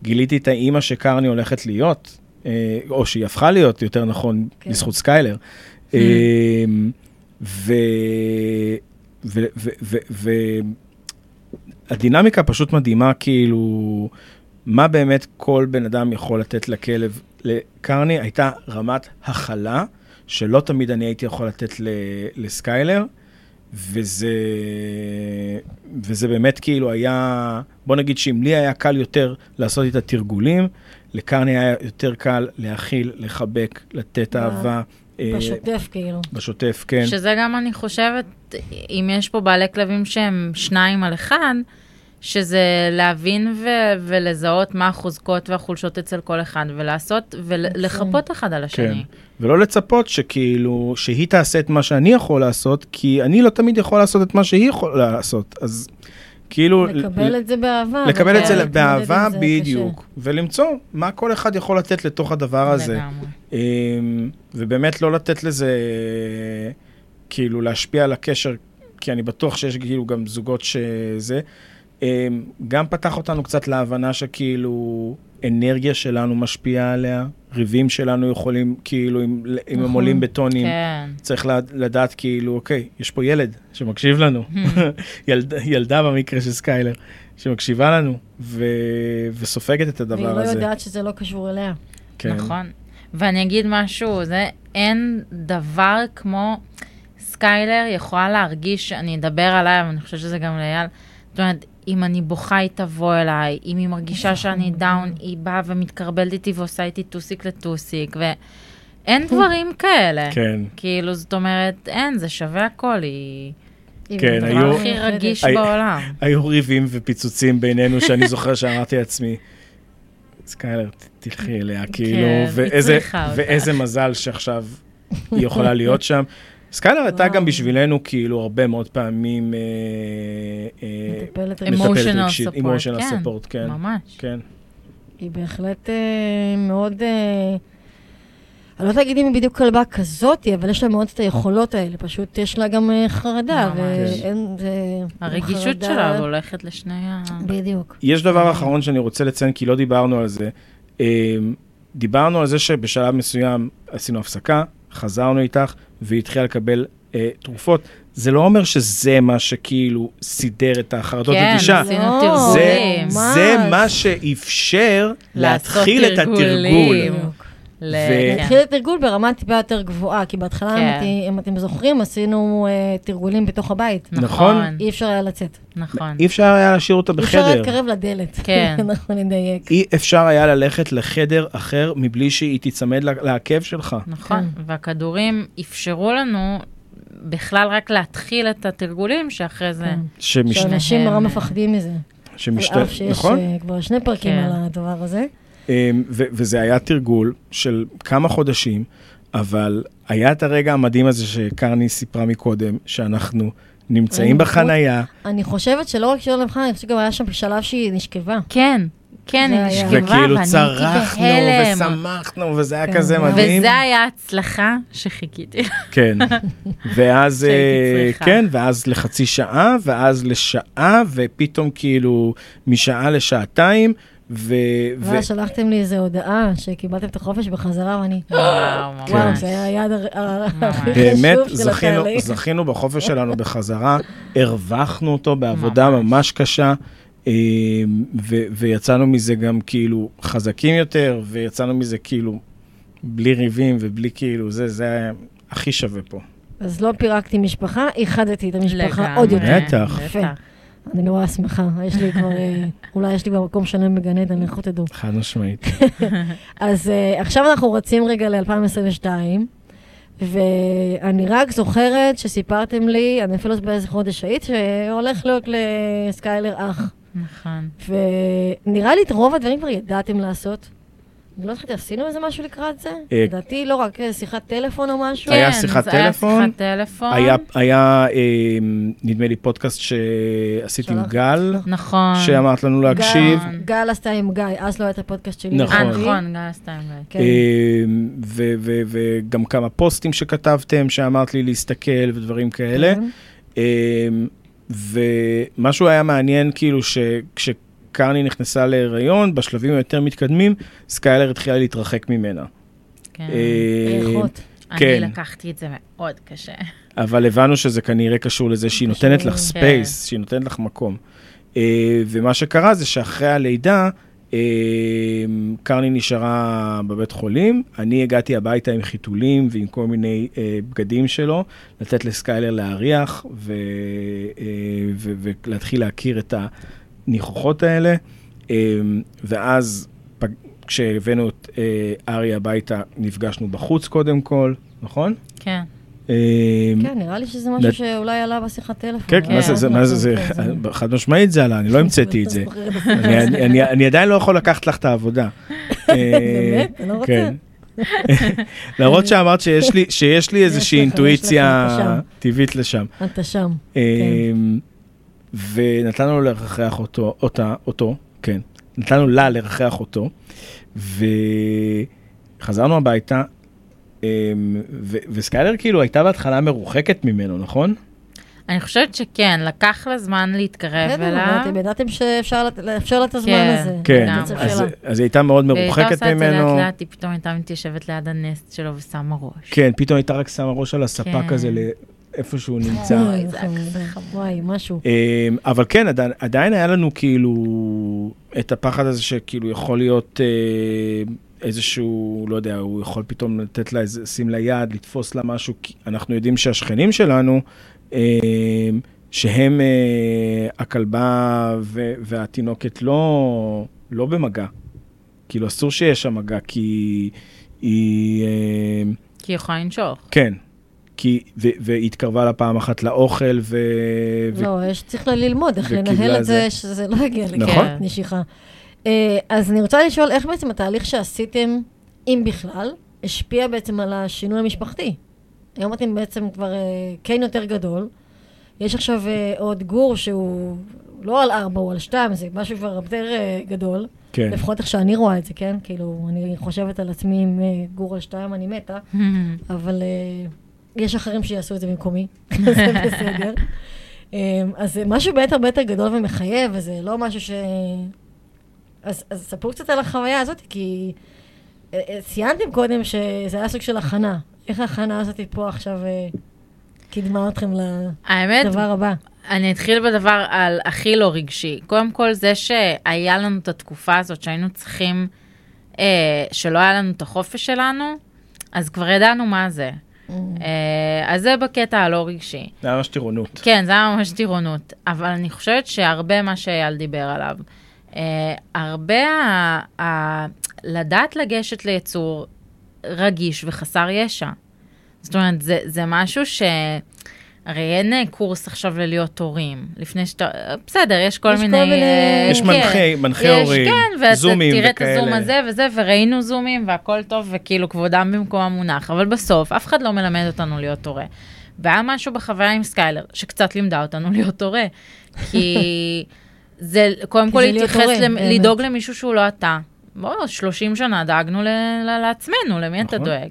גיליתי את האימא שקרני הולכת להיות, אה, או שהיא הפכה להיות, יותר נכון, כן. בזכות סקיילר. אה, ו... ו... ו... ו... ו... הדינמיקה פשוט מדהימה, כאילו, מה באמת כל בן אדם יכול לתת לכלב. לקרני הייתה רמת הכלה, שלא תמיד אני הייתי יכול לתת ל... לסקיילר, וזה... וזה באמת כאילו היה, בוא נגיד שאם לי היה קל יותר לעשות את התרגולים, לקרני היה יותר קל להכיל, לחבק, לתת אהבה. אה, בשוטף, כאילו. בשוטף, כן. שזה גם, אני חושבת, אם יש פה בעלי כלבים שהם שניים על אחד, שזה להבין ו- ולזהות מה החוזקות והחולשות אצל כל אחד, ולעשות, ולחפות אחד על השני. כן. ולא לצפות שכאילו, שהיא תעשה את מה שאני יכול לעשות, כי אני לא תמיד יכול לעשות את מה שהיא יכולה לעשות. אז כאילו... לקבל את זה באהבה. לקבל את זה באהבה בדיוק, ולמצוא מה כל אחד יכול לתת לתוך הדבר הזה. לגמרי. אמ, ובאמת לא לתת לזה, כאילו, להשפיע על הקשר, כי אני בטוח שיש כאילו גם זוגות שזה. אמ, גם פתח אותנו קצת להבנה שכאילו אנרגיה שלנו משפיעה עליה, ריבים שלנו יכולים, כאילו, אם, אם הם. עולים בטונים, כן. צריך לד- לדעת כאילו, אוקיי, יש פה ילד שמקשיב לנו, ילד, ילדה במקרה של סקיילר, שמקשיבה לנו ו, וסופגת את והיא הדבר לא הזה. יודעת שזה לא קשור אליה. כן. נכון. ואני אגיד משהו, זה אין דבר כמו סקיילר יכולה להרגיש, אני אדבר עליי, אבל אני חושבת שזה גם לאייל. זאת אומרת, אם אני בוכה, היא תבוא אליי, אם היא מרגישה שאני down, היא באה ומתכרבלת איתי ועושה איתי טוסיק לטוסיק, ואין דברים כאלה. כן. כאילו, זאת אומרת, אין, זה שווה הכל, היא... היא כן, היו- הדבר הכי. רגיש בעולם. היו ריבים ופיצוצים בינינו, שאני זוכר שאמרתי לעצמי, סקיילר, תלכי אליה, כאילו, היא אותך. ואיזה מזל שעכשיו היא יכולה להיות שם. סקיילר הייתה. גם בשבילנו, כאילו, הרבה מאוד פעמים... אה, אה, מטפלת רגשית. Support, emotional כן, כן. ממש. כן. היא בהחלט אה, מאוד... אני לא יודעת להגיד אם היא בדיוק כלבה כזאת, אבל יש לה מאוד את היכולות האלה, פשוט יש לה גם חרדה. ואין... זה... הרגישות שלה הולכת לשני ה... בדיוק. יש דבר אחרון שאני רוצה לציין, כי לא דיברנו על זה. דיברנו על זה שבשלב מסוים עשינו הפסקה, חזרנו איתך, והיא התחילה לקבל אה, תרופות. זה לא אומר שזה מה שכאילו סידר את החרדות כן, נטישה. עשינו לא, זה, תרגולים. ממש. זה מה שאפשר לעשות להתחיל את התרגול. תרגולים. ל- ו- כן. התחיל התרגול ברמה טיפה יותר גבוהה, כי בהתחלה, אם כן. אתם- אם אתם זוכרים, עשינו אה, תרגולים בתוך הבית. נכון. אי אפשר היה לצאת. נכון. אי אפשר היה להשאיר אותה אי אפשר היה בחדר. להתקרב לדלת. כן. אנחנו נדייק. אי אפשר היה ללכת לחדר אחר מבלי שהיא תיצמד לעקב שלך. נכון, כן. והכדורים אפשרו לנו בכלל רק להתחיל את התרגולים, שאחרי זה... שאנשים נורא מפחדים מזה. שמשת... על אף שיש נכון? אה, כבר שני פרקים כן. על הדבר הזה. אמ, ו- וזה היה תרגול של כמה חודשים, אבל היה את הרגע המדהים הזה שקרני סיפרה מקודם, שאנחנו נמצאים בחנייה, אני חושבת שלא רק שלא נבחר, אני חושבת שגם היה שם שלב שהיא נשכבה. כן, כן, היא. נשכבה, וכאילו ואני צרחנו הייתי בהלם. ושמחנו, וזה היה כן, כזה. מדהים. וזה היה הצלחה שחיכיתי. כן. ואז, אה. כן, ואז לחצי שעה, ואז לשעה, ופתאום כאילו משעה לשעתיים, ו... ו- ואז שלחתם לי איזו הודעה שקיבלתם את החופש בחזרה, ואני... וואו, זה היה היעד. הכי באמת חשוב של התהליך. זכינו בחופש שלנו בחזרה, הרווחנו אותו בעבודה ממש. קשה, אה, ו- ויצאנו מזה גם כאילו חזקים יותר, ויצאנו מזה כאילו בלי ריבים ובלי כאילו, זה, זה היה הכי שווה פה. אז לא פירקתי משפחה, איחדתי את המשפחה לגמרי, עוד יותר. בטח. אני נורא שמחה, יש לי כבר, אה, אולי יש לי כבר מקום שלם בגן עדן, לכו תדעו. חד משמעית. אז uh, עכשיו אנחנו רצים רגע ל-2022, ואני רק זוכרת שסיפרתם לי, אני אפילו לא באיזה חודש היית, שהולך להיות לסקיילר אח. נכון. ונראה לי את רוב הדברים כבר ידעתם לעשות. אני לא יודעת, עשינו איזה משהו לקראת זה? אה, לדעתי לא רק אה, שיחת טלפון או משהו. היה כן, שיחת זה היה טלפון. שיחת טלפון. היה, היה אה, נדמה לי, פודקאסט שעשית עם. גל, נכון. שאמרת לנו להקשיב. גל- עשתה עם גיא, אז לא היה את הפודקאסט שלי. נכון. נכון, גל סטיינגלד. כן. אה, ו- ו- וגם כמה פוסטים שכתבתם, שאמרת לי להסתכל ודברים כאלה. כן. ומשהו היה מעניין, כאילו, שכשקרני נכנסה להיריון, בשלבים היותר מתקדמים, סקיילר התחילה להתרחק ממנה. כן. אה, ריחות. אני כן. לקחתי את זה מאוד קשה. אבל הבנו שזה כנראה קשור לזה שהיא נותנת לך כן. space, שהיא נותנת לך מקום. אה, ומה שקרה זה שאחרי הלידה, אה, קרני נשארה בבית חולים, אני הגעתי הביתה עם חיתולים ועם כל מיני אה, בגדים שלו, לתת לסקיילר להריח אה, ולהתחיל להכיר את הניחוחות האלה. אה, ואז פג- כשהבאנו את אה, ארי הביתה, נפגשנו בחוץ קודם כל, נכון? כן. אה, כן, נראה לי שזה משהו שאולי עלה בשיחת טלפון. כן, כן, מה זה, זה, מה זה, זה, כן, חד משמעית זה עלה, אני לא המצאתי את זה. אני, אני, אני, אני עדיין לא יכול לקחת לך את העבודה. אה, באמת? אתה לא רוצה? כן. למרות שאמרת שיש לי, שיש לי איזושהי אינטואיציה. טבעית לשם. אתה שם. אה, ונתנו לו לרחח אותו, אותה, אותו, כן. נתנו לה לרחח אותו, וחזרנו הביתה, אה, ו- וסקיילר כאילו הייתה בהתחלה מרוחקת ממנו, נכון? אני חושבת שכן, לקח לה זמן להתקרב בסדר, אליו. אתם ידעתם שאפשר לאפשר לה את הזמן כן. הזה. כן, אז, היא הייתה מאוד והיא הייתה מרוחקת עושה את זה לאט ממנו. לאט, היא פתאום הייתה מתיישבת ליד הנסט שלו ושמה ראש. כן, פתאום הייתה רק שמה ראש על הספה כן. כזה לאיפה שהוא נמצא. אוי, זה נכון, כזה חמוד. וואי, משהו. אמ, אבל כן, עדיין, עדיין היה לנו כאילו את הפחד הזה שכאילו יכול להיות אה, איזשהו, לא יודע, הוא יכול פתאום לתת לה, לשים לה יד, לתפוס לה משהו, כי אנחנו יודעים שהשכנים שלנו, אה, שהם אה, הכלבה ו- והתינוקת לא, לא במגע. כאילו, אסור שיהיה שם מגע, כי היא... אה, כי היא יכולה לנשוך. כן, כי, ו, והיא התקרבה לה פעם אחת לאוכל, ו... ו... לא, יש, צריך לה ללמוד איך לנהל את זה, זה. שזה לא יגיע נכון. לקראת נשיכה. אה, אז אני רוצה לשאול, איך בעצם התהליך שעשיתם, אם בכלל, השפיע בעצם על השינוי המשפחתי? היום אתם בעצם כבר אה, כן יותר גדול. יש עכשיו אה, עוד גור שהוא לא על ארבע, הוא על שתיים, זה משהו כבר יותר גדול. כן, לפחות איך שאני רואה את זה, כן? כאילו, אני חושבת על עצמי עם גור על שתיים, אני מתה. אבל uh, יש אחרים שיעשו את זה במקומי, זה בסדר. Um, אז זה משהו באמת הרבה יותר גדול ומחייב, וזה לא משהו ש... אז, אז ספרו קצת על החוויה הזאת, כי uh, uh, ציינתם קודם שזה היה סוג של הכנה. איך ההכנה הזאת פה עכשיו uh, קידמה אתכם האמת, לדבר הבא? אני אתחיל בדבר על הכי לא רגשי. קודם כל, זה שהיה לנו את התקופה הזאת שהיינו צריכים, אה, שלא היה לנו את החופש שלנו, אז כבר ידענו מה זה. Mm. אה, אז זה בקטע הלא רגשי. זה היה ממש טירונות. כן, זה היה ממש טירונות. אבל אני חושבת שהרבה מה שאייל דיבר עליו, אה, הרבה ה, ה, לדעת לגשת ליצור רגיש וחסר ישע. זאת אומרת, זה, זה משהו ש... הרי אין אה, קורס עכשיו ללהיות הורים. לפני שאתה... בסדר, יש כל יש כל מיני... מיני- אה, יש כן. מנחי, מנחי יש, הורים, כן, זומים ואתה תראה את הזום וכאלה. הזה וזה, וראינו זומים והכל טוב, וכאילו כבודם במקום המונח, אבל בסוף אף אחד לא מלמד אותנו להיות הורה. והיה משהו בחוויה עם סקיילר, שקצת לימדה אותנו להיות הורה. כי זה קודם כל להתייחס. לדאוג למישהו שהוא לא אתה. בוא, 30 שנה דאגנו ל- ל- לעצמנו, למי אתה נכון. דואג?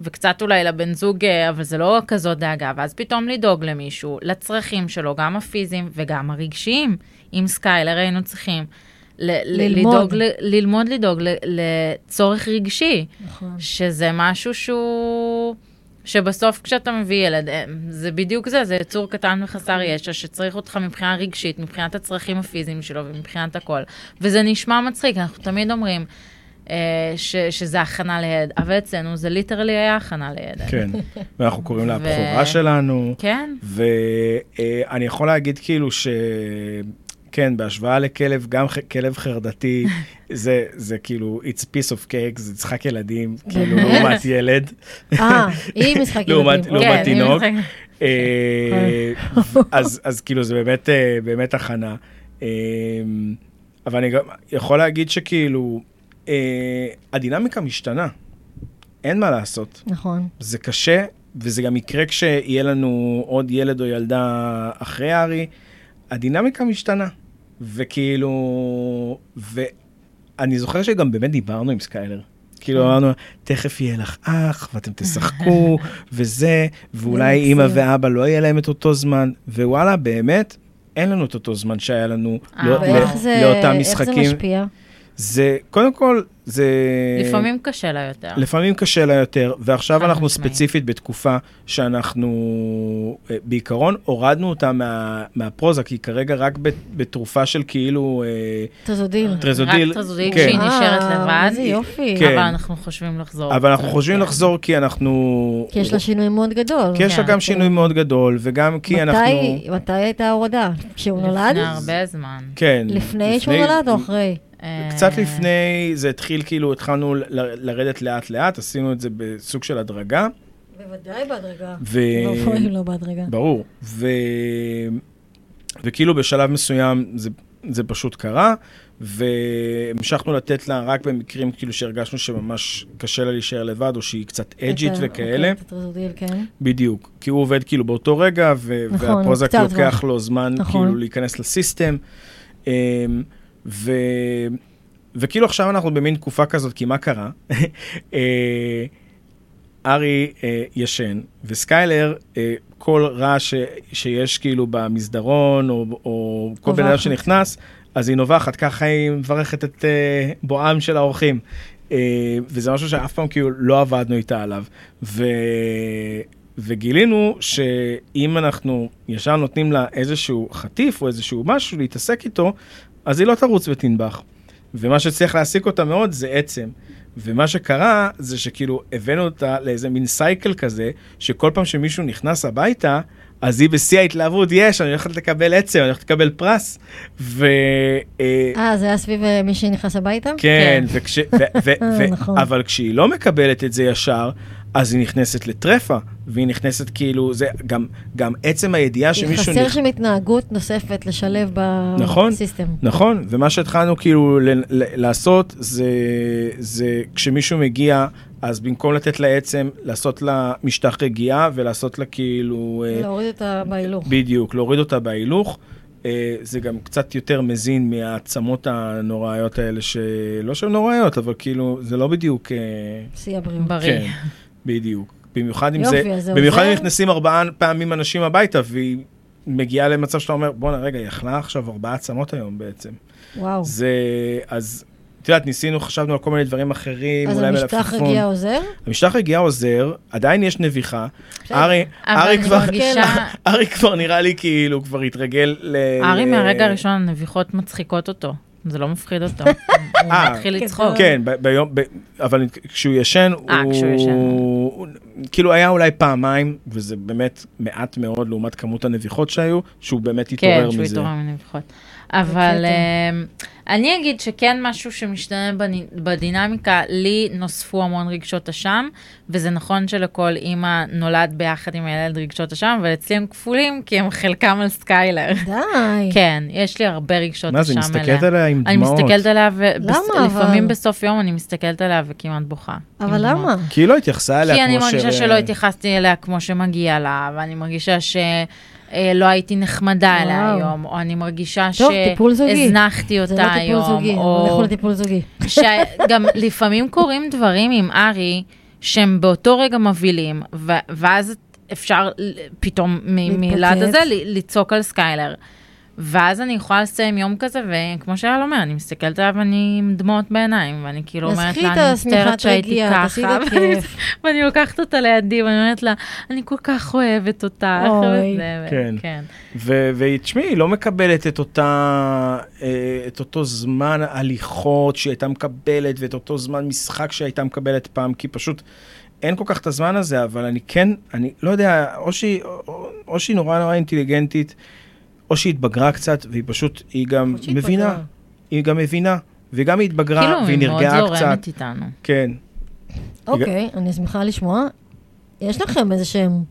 וקצת אולי לבן זוג, אה, אבל זה לא כזאת דאגה, ואז פתאום לדאוג למישהו, לצרכים שלו, גם הפיזיים וגם הרגשיים. עם סקיילר היינו צריכים ל- ללמוד. לדאוג, ל- ללמוד לדאוג ל- לצורך רגשי, נכון. שזה משהו שהוא... שבסוף כשאתה מביא ילד, אה, זה בדיוק זה, זה יצור קטן וחסר ישע שצריך אותך מבחינה רגשית, מבחינת הצרכים הפיזיים שלו ומבחינת הכל. וזה נשמע מצחיק, אנחנו תמיד אומרים ש, שזה הכנה לילד, אבל אצלנו זה ליטרלי היה הכנה לילד. כן, ואנחנו קוראים לה ו- הבכורה שלנו, כן? ואני יכול להגיד כאילו ש... כן, בהשוואה לכלב, גם ח- כלב חרדתי, זה, זה כאילו, it's piece of cake, זה משחק ילדים, כאילו? לעומת ילד. אה, היא משחק ילדים. לעומת כן, תינוק. אה, אז, אז כאילו זה באמת, אה, באמת הכנה. אה, אבל אני גם יכול להגיד שכאילו, אה, הדינמיקה משתנה, אין מה לעשות. נכון. זה קשה, וזה גם יקרה כשיהיה לנו עוד ילד או ילדה אחרי הארי, הדינמיקה משתנה. וכאילו, ואני זוכר שגם באמת דיברנו עם סקיילר. כאילו כן. אמרנו, תכף יהיה לך אח, ואתם תשחקו, וזה, ואולי. אימא ואבא לא יהיה להם את אותו זמן, ווואלה, באמת, אין לנו את אותו זמן שהיה לנו אה, לא- לא- לאותם איך זה משחקים. משפיע? זה, קודם כל, זה... לפעמים קשה לה יותר. לפעמים קשה לה יותר, ועכשיו אנחנו משמעית. ספציפית בתקופה שאנחנו, אה, בעיקרון, הורדנו אותה מה, מהפרוזאק, כי היא כרגע רק בת- בתרופה של כאילו אה, טרזודיל. טרזודיל. רק טרזודיל כן. כשהיא נשארת אה, לבד, איזה יופי. כן. אבל אנחנו חושבים לחזור. אבל אנחנו חושבים כן. לחזור כי אנחנו... כי יש לה שינוי מאוד גדול. כי יש לה כן. גם שינוי מאוד גדול, וגם כי אנחנו... מתי, מתי הייתה ההורדה? כשהוא נולד? לפני הרבה זמן. כן. לפני שהוא נולד או אחרי? קצת אה, לפני, זה התחיל כאילו, התחלנו לרדת לאט-לאט, עשינו את זה בסוג של הדרגה. בוודאי בהדרגה. ו... ואופוי לא בהדרגה. ברור. ו... וכאילו בשלב מסוים זה, זה פשוט קרה, והמשכנו לתת לה רק במקרים כאילו שהרגשנו שממש קשה לה להישאר לבד, או שהיא קצת אג'ית וכאלה. אוקיי, כן. בדיוק. כי הוא עובד כאילו באותו רגע, ו- נכון, והפרוזק קצת לוקח. לו זמן נכון. כאילו להיכנס לסיסטם. ו... וכאילו עכשיו אנחנו במין תקופה כזאת, כי מה קרה? אה, ארי אה, ישן, וסקיילר, אה, כל רעש ש- שיש כאילו במסדרון, או, או כל בן אדם. שנכנס, אז היא נובחת, ככה היא מברכת את אה, בואם של האורחים. אה, וזה משהו שאף פעם כאילו לא עבדנו איתה עליו. ו... וגילינו שאם אנחנו ישר נותנים לה איזשהו חטיף או איזשהו משהו להתעסק איתו, אז היא לא תרוץ ותנבח. ומה שצריך להעסיק אותה מאוד זה עצם. ומה שקרה זה שכאילו הבאנו אותה לאיזה מין סייקל כזה, שכל פעם שמישהו נכנס הביתה, אז היא בשיא ההתלהבות, יש, אני הולכת לקבל עצם, אני הולכת לקבל פרס. ו... אה, אה, זה היה סביב אה, מי שנכנס הביתה? כן, כן. וכש, ו, ו, ו, נכון. אבל כשהיא לא מקבלת את זה ישר, אז היא נכנסת לטרפה, והיא נכנסת כאילו, זה גם, גם עצם הידיעה שמישהו... חסר נכ- שם התנהגות נוספת לשלב נכון. בסיסטם. נכון, ומה שהתחלנו כאילו ל- ל- לעשות זה, זה כשמישהו מגיע, אז במקום לתת לה עצם, לעשות לה משטח רגיעה ולעשות לה כאילו... אה, להוריד אותה בהילוך. בדיוק, להוריד אותה בהילוך. אה, זה גם קצת יותר מזין מהעצמות הנוראיות האלה, שלא שהן נוראיות, אבל כאילו, זה לא בדיוק... אה, שיא הבריאות. בריא. כן, בדיוק. במיוחד אם יופי, זה... אז זה במיוחד אם? נכנסים ארבעה פעמים אנשים הביתה, והיא מגיעה למצב שאתה אומר, בואנה, רגע, היא אכלה עכשיו ארבעה עצמות היום בעצם. וואו. זה... אז... את יודעת, ניסינו, חשבנו על כל מיני דברים אחרים, אז אולי המשטח מלפפון. רגיע עוזר? המשטח רגיעה עוזר, עדיין יש נביחה. ארי, ארי כבר... ארי כבר נראה לי כאילו כבר התרגל ל... ארי ל- מהרגע הראשון הנביחות מצחיקות אותו. זה לא מפחיד אותו. הוא אה, מתחיל כן, לצחוק. כן, ביום, אבל כשהוא ישן, אה, הוא... כאילו היה אולי פעמיים, וזה באמת מעט מאוד לעומת כמות הנביחות שהיו, שהוא באמת כן, התעורר שהוא מזה. התעורר מנביחות. אבל. אמ, אני אגיד שכן משהו שמשתנה בדינמיקה, לי נוספו המון רגשות אשם, וזה נכון שלכל אימא נולד ביחד עם הילד רגשות אשם, אבל אצלי הם כפולים, כי הם חלקם על סקיילר. די. כן, יש לי הרבה רגשות מה זה, אשם מסתכלת עליה עם אני דמעות. מסתכלת עליה, למה, ולפעמים אבל? בסוף יום אני מסתכלת עליה וכמעט בוכה. אבל דמעות. למה? כי היא לא התייחסה אליה כי כמו אני מרגישה ש- שלא התייחסתי אליה כמו שמגיע לה, ואני מרגישה שלא הייתי נחמדה אליה וואו. היום, או אני מרגישה טוב, טיפול זוגי. שהזנחתי זה אותה לא טיפול היום, זוגי, או לכו לטיפול זוגי. שגם לפעמים קורים דברים עם ארי, שהם באותו רגע מבהילים, ו- ואז אפשר פתאום מ- להתפוצץ. מהילד הזה לצעוק על סקיילר. ואז אני יכולה לסיים יום כזה, וכמו שאייל אומר, אני מסתכלת עליו ואני עם דמעות בעיניים, ואני כאילו אומרת לה, את אני מצטערת שהייתי ככה, ואני- לוקחת אותה לידי, ואני אומרת לה, אני כל כך אוהבת. וזה, כן. כן. ותשמעי, היא לא מקבלת את אותה, אה, את אותו זמן הליכות שהיא הייתה מקבלת, ואת אותו זמן משחק שהיא הייתה מקבלת פעם, כי פשוט אין כל כך את הזמן הזה, אבל אני כן, אני לא יודע, או שהיא, או, או שהיא נורא נורא אינטליגנטית, או שהיא התבגרה קצת, והיא פשוט, היא גם מבינה. התבגרה. היא גם מבינה, וגם היא התבגרה, כאילו, והיא היא מאוד נרגעה זורמת קצת. איתנו. כן. אוקיי, אני שמחה לשמוע. יש לכם איזה שהם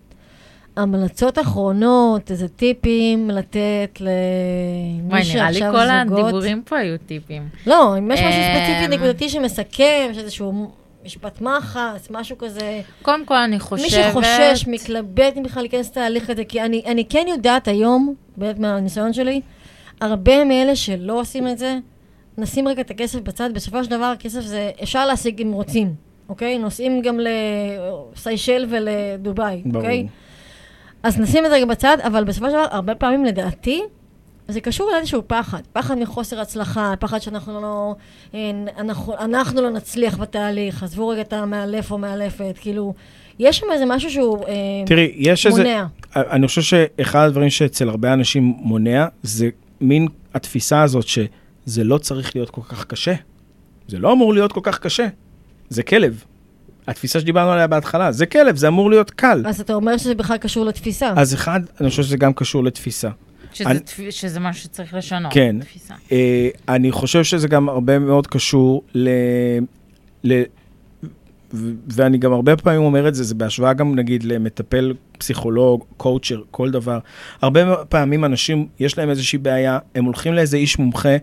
המלצות אחרונות, איזה טיפים לתת למי וואי, שעכשיו נראה לי זוגות? כל הדיבורים פה היו טיפים. לא, אם יש משהו אמ, ספציפי נקודתי שמסכם, יש איזשהו משפט מחץ, משהו כזה. קודם כל, אני חושבת... מי שחושש, מתלבט אם בכלל להיכנס לתהליך הזה, כי אני, אני כן יודעת היום, באמת מהניסיון שלי, הרבה מאלה שלא עושים את זה, נשים רגע את הכסף בצד, בסופו של דבר הכסף זה, אפשר להשיג אם רוצים, אוקיי? נוסעים גם לסיישל ולדובאי, ברור. אוקיי? אז נשים את זה רגע בצד, אבל בסופו של דבר, הרבה פעמים לדעתי, זה קשור לאיזשהו פחד. פחד מחוסר הצלחה, פחד שאנחנו לא, אה, אנחנו, אנחנו לא נצליח בתהליך, עזבו רגע את המאלף או מאלפת, כאילו, יש שם איזה משהו שהוא אה, תראי, יש איזה... מונע. אני חושב שאחד הדברים שאצל הרבה אנשים מונע, זה מין התפיסה הזאת שזה לא צריך להיות כל כך קשה. זה לא אמור להיות כל כך קשה. זה כלב. התפיסה שדיברנו עליה בהתחלה, זה כלב, זה אמור להיות קל. אז אתה אומר שזה בכלל קשור לתפיסה. אז אחד, אני חושב שזה גם קשור לתפיסה. שזה, אני- תפ... שזה משהו שצריך לשנות. כן. תפיסה. אה, אני חושב שזה גם הרבה מאוד קשור ל... ל... ו- ואני גם הרבה פעמים אומר את זה, זה בהשוואה גם נגיד למטפל, פסיכולוג, קואוצ'ר, כל דבר. הרבה פעמים אנשים, יש להם איזושהי בעיה, הם הולכים לאיזה איש מומחה,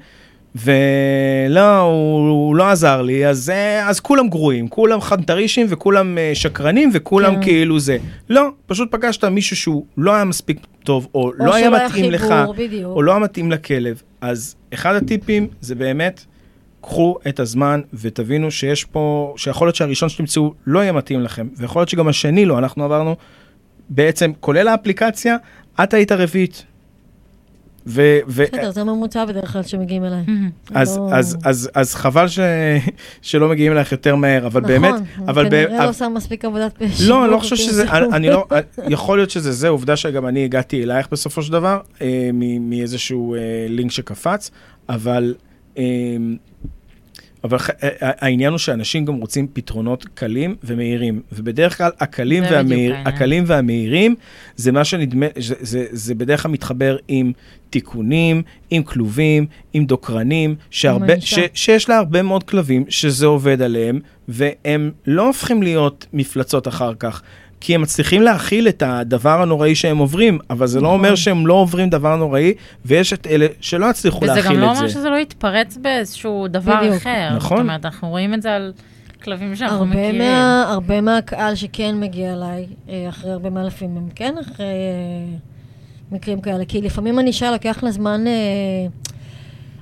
ולא, הוא, הוא לא עזר לי, אז, אה, אז כולם גרועים, כולם חנטרישים וכולם אה, שקרנים וכולם כן. כאילו זה. לא, פשוט פגשת מישהו שהוא לא היה מספיק טוב, או, או לא היה היה מתאים לך. חיבור, בדיוק. או לא המתאים לכלב. אז אחד הטיפים זה באמת, קחו את הזמן ותבינו שיש פה, שיכול להיות שהראשון שתמצאו לא יהיה מתאים לכם, ויכול להיות שגם השני לא, אנחנו עברנו, בעצם, כולל האפליקציה, את היית הרביעית. ו... ו- בסדר, זה ממוצע בדרך כלל שמגיעים אליי. אז, לא- אז, אז, אז חבל ש... שלא מגיעים אלייך יותר מהר, אבל באמת, נכון, אבל הוא ב- כנראה לא עושה מספיק עבודת שיווק. לא, אני לא חושב שזה. אני, אני לא, יכול להיות שזה זה, עובדה שגם אני הגעתי אלייך בסופו של דבר, אה, מ- מאיזשהו אה, לינק שקפץ, אבל, אה, אבל העניין הוא שאנשים גם רוצים פתרונות קלים ומהירים, ובדרך כלל הקלים, והמהיר. הקלים והמהירים, זה מה שנדמה, זה, זה, זה בדרך כלל מתחבר עם תיקונים, עם כלובים, עם דוקרנים, שהרבה. ש, שיש לה הרבה מאוד כלבים שזה עובד עליהם, והם לא הופכים להיות מפלצות אחר כך. כי הם מצליחים להכיל את הדבר הנוראי שהם עוברים, אבל זה לא נכון. אומר שהם לא עוברים דבר נוראי, ויש את אלה שלא יצליחו וזה להכיל גם לא את אומר זה. שזה לא יתפרץ באיזשהו דבר בדיוק. אחר. נכון. זאת אומרת, אנחנו רואים את זה על כלבים שאנחנו הרבה, מכירים. מה, הרבה מהקהל שכן מגיע אליי, אה, אחרי הרבה מאלפים, הם כן אחרי אה, מקרים כאלה. כי לפעמים ענישה לוקח לה זמן, אה,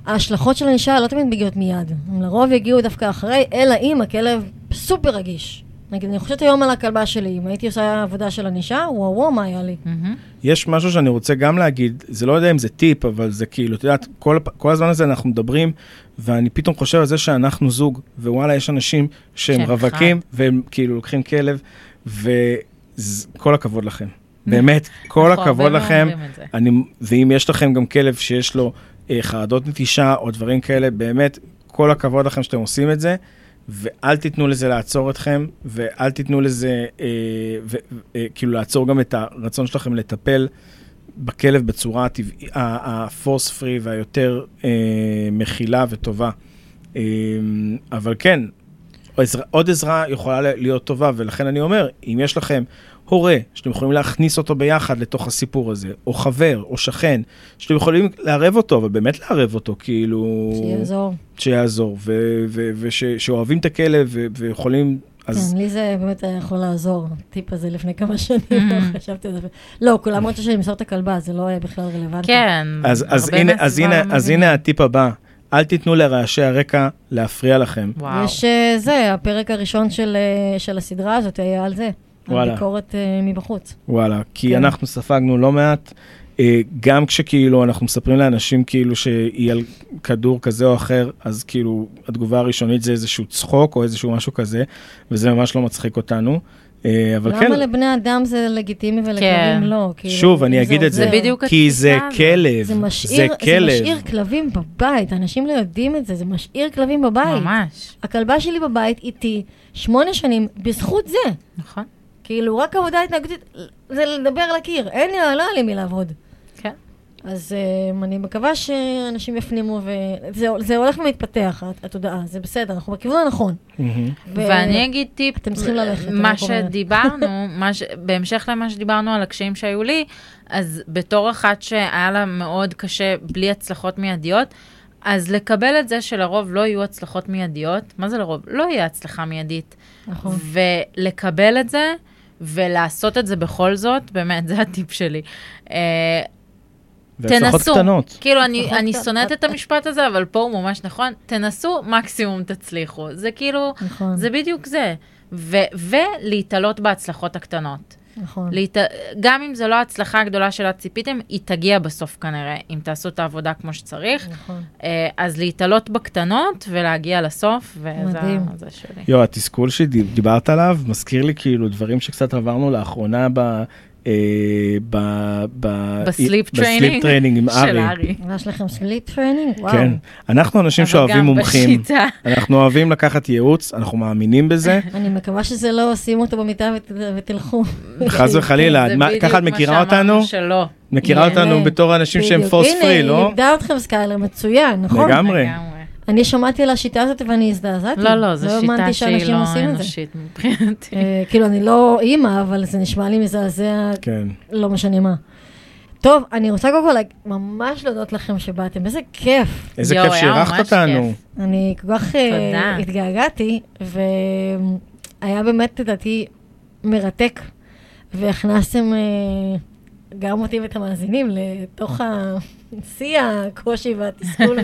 ההשלכות של ענישה לא תמיד מגיעות מיד. הם לרוב יגיעו דווקא אחרי, אלא אם הכלב סופר רגיש. נגיד, אני חושבת היום על הכלבה שלי, אם הייתי עושה עבודה של ענישה, וואו וואו, מה היה לי? מהמם. יש משהו שאני רוצה גם להגיד, זה לא יודע אם זה טיפ, אבל זה כאילו, את יודעת, כל, כל הזמן הזה אנחנו מדברים, ואני פתאום חושב על זה שאנחנו זוג, ווואלה, יש אנשים שהם רווקים, והם כאילו לוקחים כלב, וכל הכבוד לכם. באמת, כל הכבוד לכם. אני, ואם יש לכם גם כלב שיש לו אה, חרדות נטישה או דברים כאלה, באמת, כל הכבוד לכם שאתם עושים את זה, ואל תיתנו לזה לעצור אתכם, ואל תיתנו לזה, אה, ו, אה, כאילו לעצור גם את הרצון שלכם לטפל בכלב בצורה הטבעי- ה- הפורס פרי והיותר אה, מכילה וטובה. אה, אבל כן, עזרה, עוד עזרה יכולה להיות טובה, ולכן אני אומר, אם יש לכם הורה שאתם יכולים להכניס אותו ביחד לתוך הסיפור הזה, או חבר, או שכן, שאתם יכולים לערב אותו, אבל באמת לערב אותו, כאילו... שיעזור. שיעזור, ושאוהבים את הכלב ויכולים... אז כן, לי זה באמת היה יכול לעזור, הטיפ הזה לפני כמה שנים, לא חשבתי על זה. לא, כולם רצו שאני אמסור את הכלבה, זה לא היה בכלל רלוונטי. כן. אז, אז, הרבה הנה, אז, הנה, אז. הנה הטיפ הבא, אל תיתנו לרעשי הרקע להפריע לכם. וואו. יש אה, זה, הפרק הראשון של, אה, של הסדרה הזאת היה על זה. וואלה. ביקורת אה, מבחוץ. וואלה, כי כן. אנחנו ספגנו לא מעט, אה, גם כשכאילו אנחנו מספרים לאנשים כאילו שהיא על כדור כזה או אחר, אז כאילו התגובה הראשונית זה איזשהו צחוק או איזשהו משהו כזה, וזה ממש לא מצחיק אותנו. אה, אבל כן, למה לבני אדם זה לגיטימי ולכלבים כן. לא? כאילו, שוב, אני אגיד את זה. זה בדיוק כי זה התפיסה. כלב, זה זה משאיר, זה כלב. משאיר כלבים בבית, אנשים לא יודעים את זה, זה משאיר כלבים בבית. ממש, הכלבה שלי בבית איתי שמונה שנים בזכות זה. נכון. כאילו, רק עבודה התנהגותית, זה לדבר לקיר, אין לי, לא היה לי מי לעבוד. כן. אז uh, אני מקווה שאנשים יפנימו, וזה הולך ומתפתח, התודעה, זה בסדר, אנחנו בכיוון הנכון. מהמם. ו- ואני אגיד טיפ, אתם צריכים ללכת, מה. שדיברנו, מה ש... בהמשך למה שדיברנו על הקשיים שהיו לי, אז בתור אחת שהיה לה מאוד קשה בלי הצלחות מיידיות, אז לקבל את זה שלרוב לא יהיו הצלחות מיידיות, מה זה לרוב? לא יהיה הצלחה מיידית. נכון. ולקבל את זה, ולעשות את זה בכל זאת, באמת, זה הטיפ שלי. אה, תנסו. קטנות. כאילו, אני, אני. שונאת את המשפט הזה, אבל פה הוא ממש נכון. תנסו, מקסימום תצליחו. זה כאילו, נכון, זה בדיוק זה. ו- ולהתעלות בהצלחות הקטנות. נכון. להת... גם אם זו לא ההצלחה הגדולה שלה ציפיתם, היא תגיע בסוף כנראה, אם תעשו את העבודה כמו שצריך. נכון. אה, אז להתעלות בקטנות ולהגיע לסוף, וזה מדהים. זה שלי. יו, התסכול שדיברת עליו מזכיר לי כאילו דברים שקצת עברנו לאחרונה ב... אה, ב... ב... ב sleep training training עם ארי. ארי. יש לכם sleep training? וואו. כן. אנחנו אנשים שאוהבים מומחים. בשיטה. אנחנו אוהבים לקחת ייעוץ, אנחנו מאמינים בזה. אני מקווה שזה לא, שימו אותו במיטה ות- ותלכו. חס וחלילה, בדיוק ככה את מה מכירה שאמרנו אותנו? שלא. מכירה יהיה. אותנו בתור אנשים שהם. force free, הנה, לא? היא לימדה אתכם סקיילר, מצוין, נכון? לגמרי. אני שמעתי על השיטה הזאת ואני הזדעזעתי. לא, לא, זו לא שיטה שהיא לא. אנושית מבחינתי. אה, כאילו, אני לא אימא, אבל זה נשמע לי מזעזע, כן. לא משנה מה. טוב, אני רוצה קודם כל ממש להודות לכם שבאתם, איזה כיף. איזה יואו, כיף שאירחת אותנו. כיף. אני כל כך תודה. התגעגעתי, והיה באמת, לדעתי, מרתק, והכנסתם אה, גם אותי ואת המאזינים לתוך ה- שיא הקושי והתסכול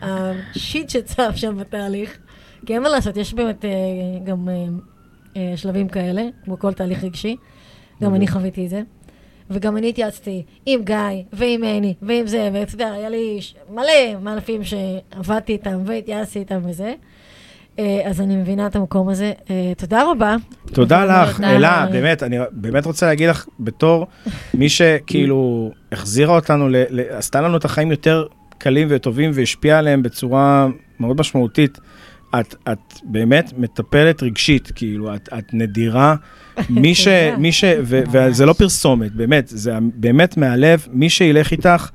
והשיט שצף שם בתהליך. כי אין מה לעשות, יש באמת אה, גם אה, אה, שלבים כאלה, כמו כל תהליך רגשי. גם אני חוויתי את זה. וגם אני התייעצתי עם גיא, ועם עיני, ועם זה, ואתה יודע, היה לי מלא מאלפים שעבדתי איתם והתייעצתי איתם וזה. אה, אז אני מבינה את המקום הזה. אה, תודה רבה. תודה לך. אלה, באמת, אני באמת רוצה להגיד לך, בתור מי שכאילו החזירה אותנו, עשתה לנו את החיים יותר קלים וטובים והשפיעה עליהם בצורה מאוד משמעותית. את, את באמת מטפלת רגשית, כאילו, את, את נדירה. מי ש... מי ש... ו, וזה לא פרסומת, באמת, זה באמת מהלב, מי שילך איתך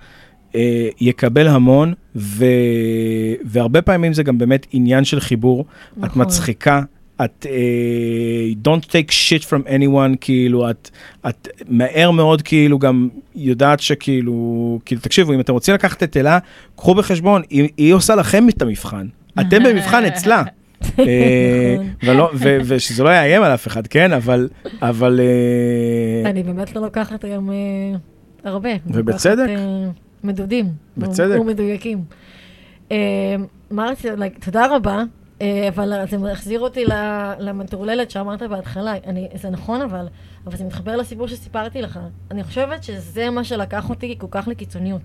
יקבל המון, ו, והרבה פעמים זה גם באמת עניין של חיבור. את נכון. מצחיקה, את uh, don't take shit from anyone, כאילו, את, את מהר מאוד כאילו גם יודעת שכאילו, כאילו, תקשיבו, אם אתם רוצים לקחת את אלה, קחו בחשבון, היא, היא עושה לכם את המבחן. אתם במבחן אצלה. אה, נכון. ולא- ו- ושזה לא יאיים על אף אחד, כן? אבל, אבל, אה, אני באמת לא לוקחת גם אה, הרבה. ובצדק. מדודים. בצדק. ומדויקים. אה, מה like, תודה רבה, אה, אבל זה מחזיר אותי למטורללת שאמרת בהתחלה. אני, זה נכון, אבל, אבל זה מתחבר לסיפור שסיפרתי לך. אני חושבת שזה מה שלקח אותי כל כך לקיצוניות.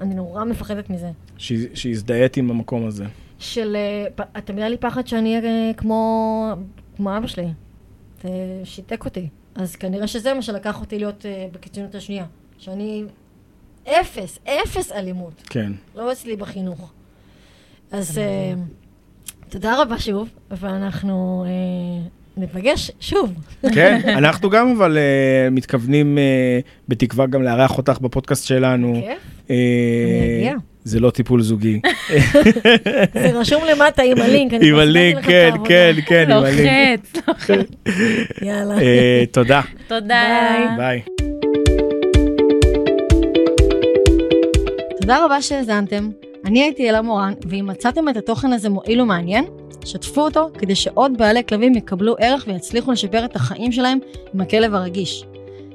אני נורא מפחדת מזה. ש- שהזדהית עם המקום הזה. של... אה, תמיד היה לי פחד שאני אהיה אה, כמו, כמו אבא שלי. זה שיתק אותי. אז כנראה שזה מה שלקח אותי להיות אה, בקיצוניות השנייה. שאני אפס, אפס אלימות. כן. לא אצלי בחינוך. אז אה, תודה רבה שוב, ואנחנו אה, ניפגש שוב. כן, אנחנו גם אבל אה, מתכוונים אה, בתקווה גם לארח אותך בפודקאסט שלנו. כיף. אה, אני אגיע. זה לא טיפול זוגי. זה רשום למטה עם הלינק. אני עם הלינק, כן. כן, כן, עם הלינק. לוחץ. יאללה. אה, תודה, תודה. ביי. תודה רבה שהאזנתם. אני הייתי אלה מורן, ואם מצאתם את התוכן הזה מועיל ומעניין, שתפו אותו כדי שעוד בעלי כלבים יקבלו ערך ויצליחו לשפר את החיים שלהם עם הכלב הרגיש.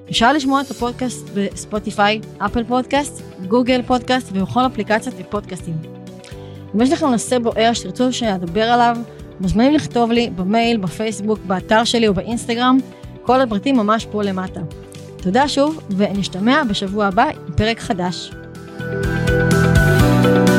אפשר לשמוע את הפודקאסט בספוטיפיי, אפל פודקאסט, גוגל פודקאסט ובכל אפליקציות ופודקאסטים. אם יש לכם נושא בוער שתרצו שאדבר עליו, מוזמנים לכתוב לי במייל, בפייסבוק, באתר שלי או באינסטגרם, כל הפרטים ממש פה למטה. תודה שוב, ונשתמע בשבוע הבא עם פרק חדש. Thank you